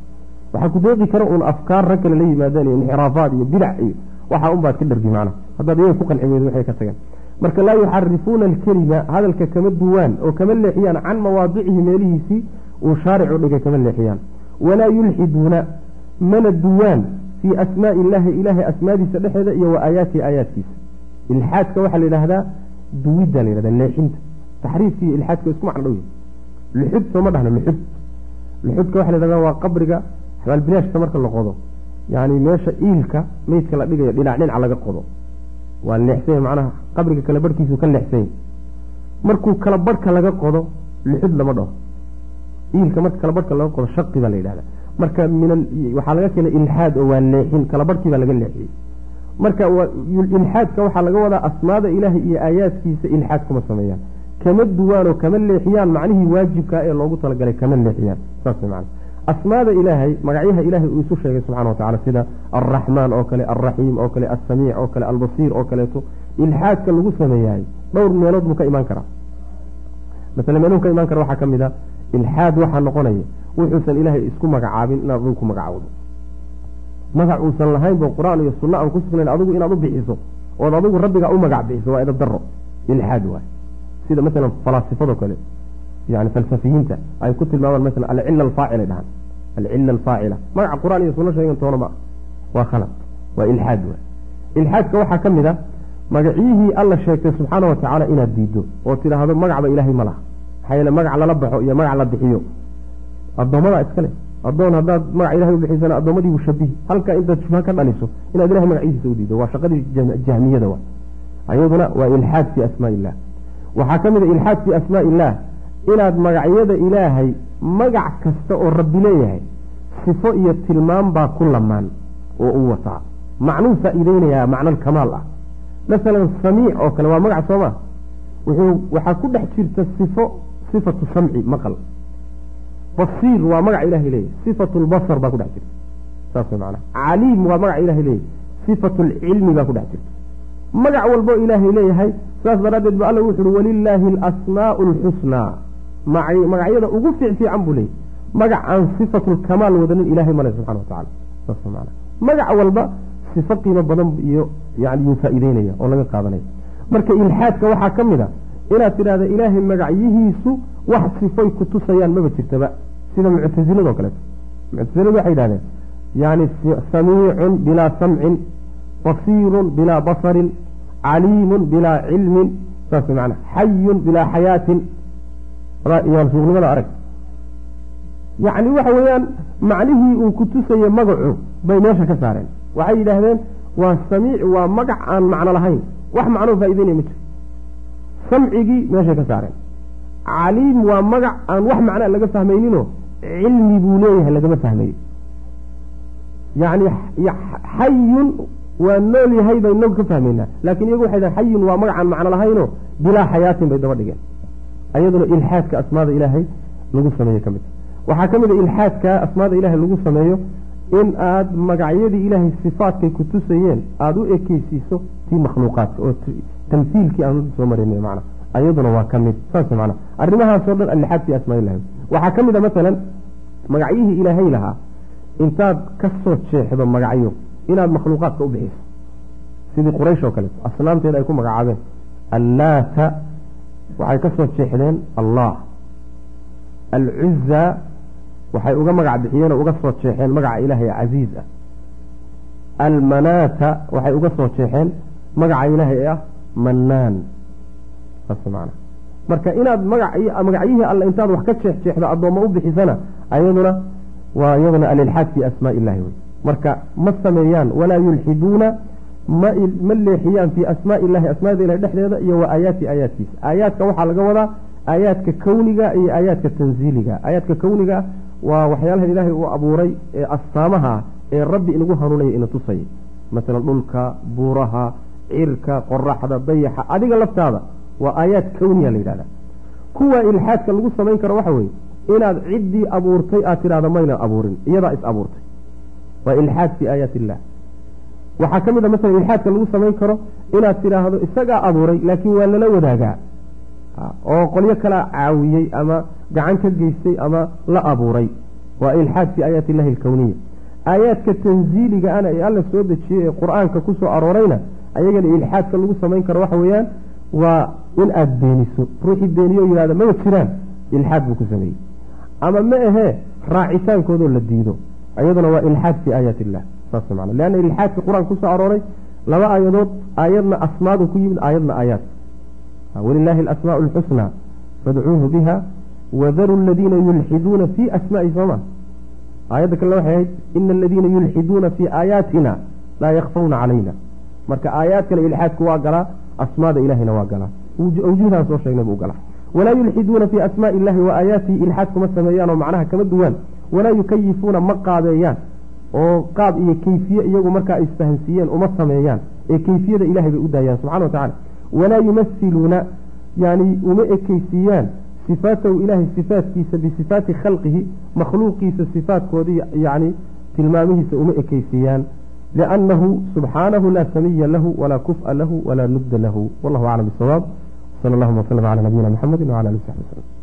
Waxaa ku deeqi kara uun afkaar rag kale la yimaadeen iyo inxiraafaad iyo bidac iyo waxaa un baad ka dhargi macnaha haddaad iyaga ku qanci waxay ka tageen. Marka laa yuxarifuuna alkelima hadalka kama duwaan oo kama leexiyaan can mawaadicihi meelihiisii uu shaaricu dhigay kama leexiyaan. Walaa yulxiduuna mana duwaan fii asmaai illaahi ilaahay asmaadiisa dhexeeda iyo wa aayaatihi aayaadkiisa. Ilxaadka waxaa la yidhahdaa duwidda la yidhahda leexinta taxriifka iyo ilxaadka isku macno dhow luxud sooma dhahna luxud luxudka waxa la yhahdaa waa qabriga xabaalbilaashka marka la qodo. Yani meesha iilka meydka la dhigayo dhinac dhinac laga qodo. Waa leexsanya macnaha qabriga kala barhkiisu ka leexsanya markuu kala barhka laga qodo luxud lama dhaho iilka marka kala barhka laga qodo shaqi baa la yidhahda marka waxaa laga keenay ilxaad oo waa leexin kala barhkii baa laga leexiyey. Marka ilxaadka waxaa laga wadaa asmaada ilaahay iyo aayaadkiisa ilxaad kuma sameeyaan. Kama duwaan oo kama leexiyaan macnihii waajibkaa ee loogu talagalay kama leexiyaan. Saas macana asmaada ilaahay magacyaha ilaahay uu isu sheegay subxana wa tacala sida alraxmaan oo kale alraxiim oo kale alsamiic oo kale albasiir oo kaleeto ilxaadka lagu sameeyahay dhowr meelood buu ka imaan karaa. Masale meeluhu ka imaan kara waxaa ka mid a ilxaad waxaa noqonaya wuxuusan ilaahay isku magacaabin inaad adigu ku magacaawdo magac uusan lahayn bo qur'aan iyo sunna aan ku sugnayn adigu inaad u bixiso ood adigu rabbigaa u magac bixiso waa edab daro ilxaad waay. Sida masalan falaasifadoo kale yani falsafiyiinta ay ku tilmaamaan masalan alcila alfaacilay dhahaan. Alcila alfaacila magaca qur'aan iyo sunno sheegan toona ma waa khalad waa ilxaad waay. Ilxaadka waxaa ka mid a magacyihii alla sheegtay subxaana wa tacaala inaad diiddo oo tidhaahdo magacba ilaahay ma laha. Maxaa yeele magac lala baxo iyo magac la bixiyo addoommada iskale. Addoon haddaad magac ilahay u bixisana addoommadii buu shabihi halkaa intaad shubha ka dhaliso inaad ilahay magacihiisa u diiddo waa shaqadii jahmiyada wa ayaduna waa ilxaad fii asmaa illah waxaa ka mid a ilxaad fii asmaa illah inaad magacyada ilaahay magac kasta oo rabbi leeyahay sifo iyo tilmaam baa ku lamaan oo u wataa. Macnuu faa'iideynayaa macnal kamaal ah. Masalan samiic oo kale waa magac sooma wuxuu waxaa ku dhex jirta sifo sifatu samci maqal basiir waa magac ilahay leeyahy sifatu lbasar baa ku dhex jirta. Saas way macnaha. Caliim waa magac ilahay leeyahay. Sifatu lcilmi baa ku dhex jirta. Magac walbo ilaahay leeyahay. Saas daraaddeed ba alla wuxu uhi walilaahi alasmaau alxusnaa magacyada ugu fiicfiican buu leeyahy magac aan sifatulkamaal wadanin ilahay male subxana wa tacala saas mana magac walba sifo qiimo badan iyo yani yuu faa'iideynaya oo laga qaadanaya. Marka ilxaadka waxaa ka mid a inaad tidhahda ilaahay magacyihiisu wax sifoy ku tusayaan maba jirtaba. Sida muctasilado kaleeto muctasiladu waxay yidhahdeen yani samiicun bilaa samcin basiirun bilaa basarin caliimun bilaa cilmin. Saas mana xayun bilaa xayaatin. Suuqnimada arag. Yacni waxa weeyaan macnihii uu ku tusaya magacu bay meesha ka saareen. Waxay yidhaahdeen waa samiic waa magac aan macno lahayn. Wax macnoo faa'ideynaya ma jiro samcigii meeshay ka saareen. Caliim waa magac aan wax macnaa laga fahmayninoo cilmi buu leeyahay lagama fahmayo. Yacni xayun waa nool yahay bay inagu ka fahmaynaa. Laakiin iyagu waxay dhahen xayun waa magac aan macno lahaynoo bilaa xayaatin bay daba dhigeen. Ayaduna ilxaadka asmaada ilaahay lagu sameeye ka mid. Waxaa ka mid a ilxaadka asmaada ilaahay lagu sameeyo in aad magacyadii ilaahay sifaadkay ku tusayeen aada u ekeysiiso tii makhluuqaadka oo tamhiilkii aan soo marinay macna. Ayaduna waa ka mid saas macna. Arrimahaasoo dhan alixaad fi asmaa ilahi waxaa ka mid a masalan magacyihii ilaahay lahaa intaad ka soo jeexdo magacyo inaad makhluuqaadka u bixiso. Sidii quraysh oo kaleeto asnaamteeda ay ku magacaabeen allaata waxay ka soo jeexdeen allah. Alcuza waxay uga magac bixiyeen oo uga soo jeexeen magaca ilaahay casiiz ah. Almanaata waxay uga soo jeexeen magaca ilaahay ee ah mannaan. Saas marka inaad maga magacyihii alle intaad wax ka jeex jeexdo addoommo u bixisana ayaduna waa iyaduna alilxaad fi asmaa illahi wey marka ma sameeyaan walaa yulxiduuna ma leexiyaan fii asmaa illahi asmaada ilahi dhexdeeda iyo wa aayaati aayaadkiisa aayaadka waxaa laga wadaa aayaadka kowniga iyo aayaadka tanziiliga. Aayaadka kowniga waa waxyaalaha ilaahay uu abuuray ee astaamaha ee rabbi inagu hanuunaya ina tusaya masalan dhulka buuraha cirka qoraxda dayaxa adiga laftaada waa aayaad kowniya la yidhahda kuwa ilxaadka lagu samayn karo waxa weeye inaad ciddii abuurtay aad tidhahda mayna abuurin iyadaa is abuurtay. Waa ilxaad fii aayaati illah waxaa ka mid a masalan ilxaadka lagu samayn karo inaad tidhaahdo isagaa abuuray laakiin waa lala wadaagaa oo qolyo kalaa caawiyey ama gacan ka geystay ama la abuuray. Waa ilxaad fii aayaati illahi alkowniya aayaadka tanziiliga ana ee alla soo dejiyey ee qur'aanka ku soo aroorayna ayagana ilxaadka lagu samayn karo waxa weeyaan waa in aada beeniso. Ruuxii beeniyo yihahda maba jiraan. Ilxaad buu ku sameeyey. Ama ma ahee raacitaankoodoo la diido. Iyaduna waa ilxaad fii aayaati illah saas mana leanna ilxaadka qur'aanka ku soo arooray laba aayadood aayadna asmaadu ku yimid aayadna aayaad walilaahi alasmaau alxusnaa fadcuuhu biha wadaru aladiina yulxiduuna fii asmaai sooma aayadda kalena waxay ahayd ina aladiina yulxiduuna fii aayaatina laa yakfawna calayna marka aayaadkana ilxaadku waa galaa asmaada ilahina waa galaa awjuhdaan soo sheegnay buu galaa walaa yulxiduuna fii asmaai illahi wa aayaatihi ilxaad kuma sameeyaan oo macnaha kama duwaan walaa yukayifuuna ma qaabeeyaan oo qaab iyo keyfiye iyagu markaa isfahansiiyeen uma sameeyaan ee keyfiyada ilahay bay u daayaan subxana wa tacala walaa yumasiluuna yani uma ekeysiiyaan sifaatahu ilaahay sifaatkiisa bisifaati khalqihi makhluuqiisa sifaatkoodii yani tilmaamihiisa uma ekeysiiyaan liannahu subxaanahu laa samiya lahu walaa kufa lahu walaa nubda lahu. Wallahu aclam bisawaab sala allahuma waslm cala nabiyina mxamedi wcala ali saxbi wslm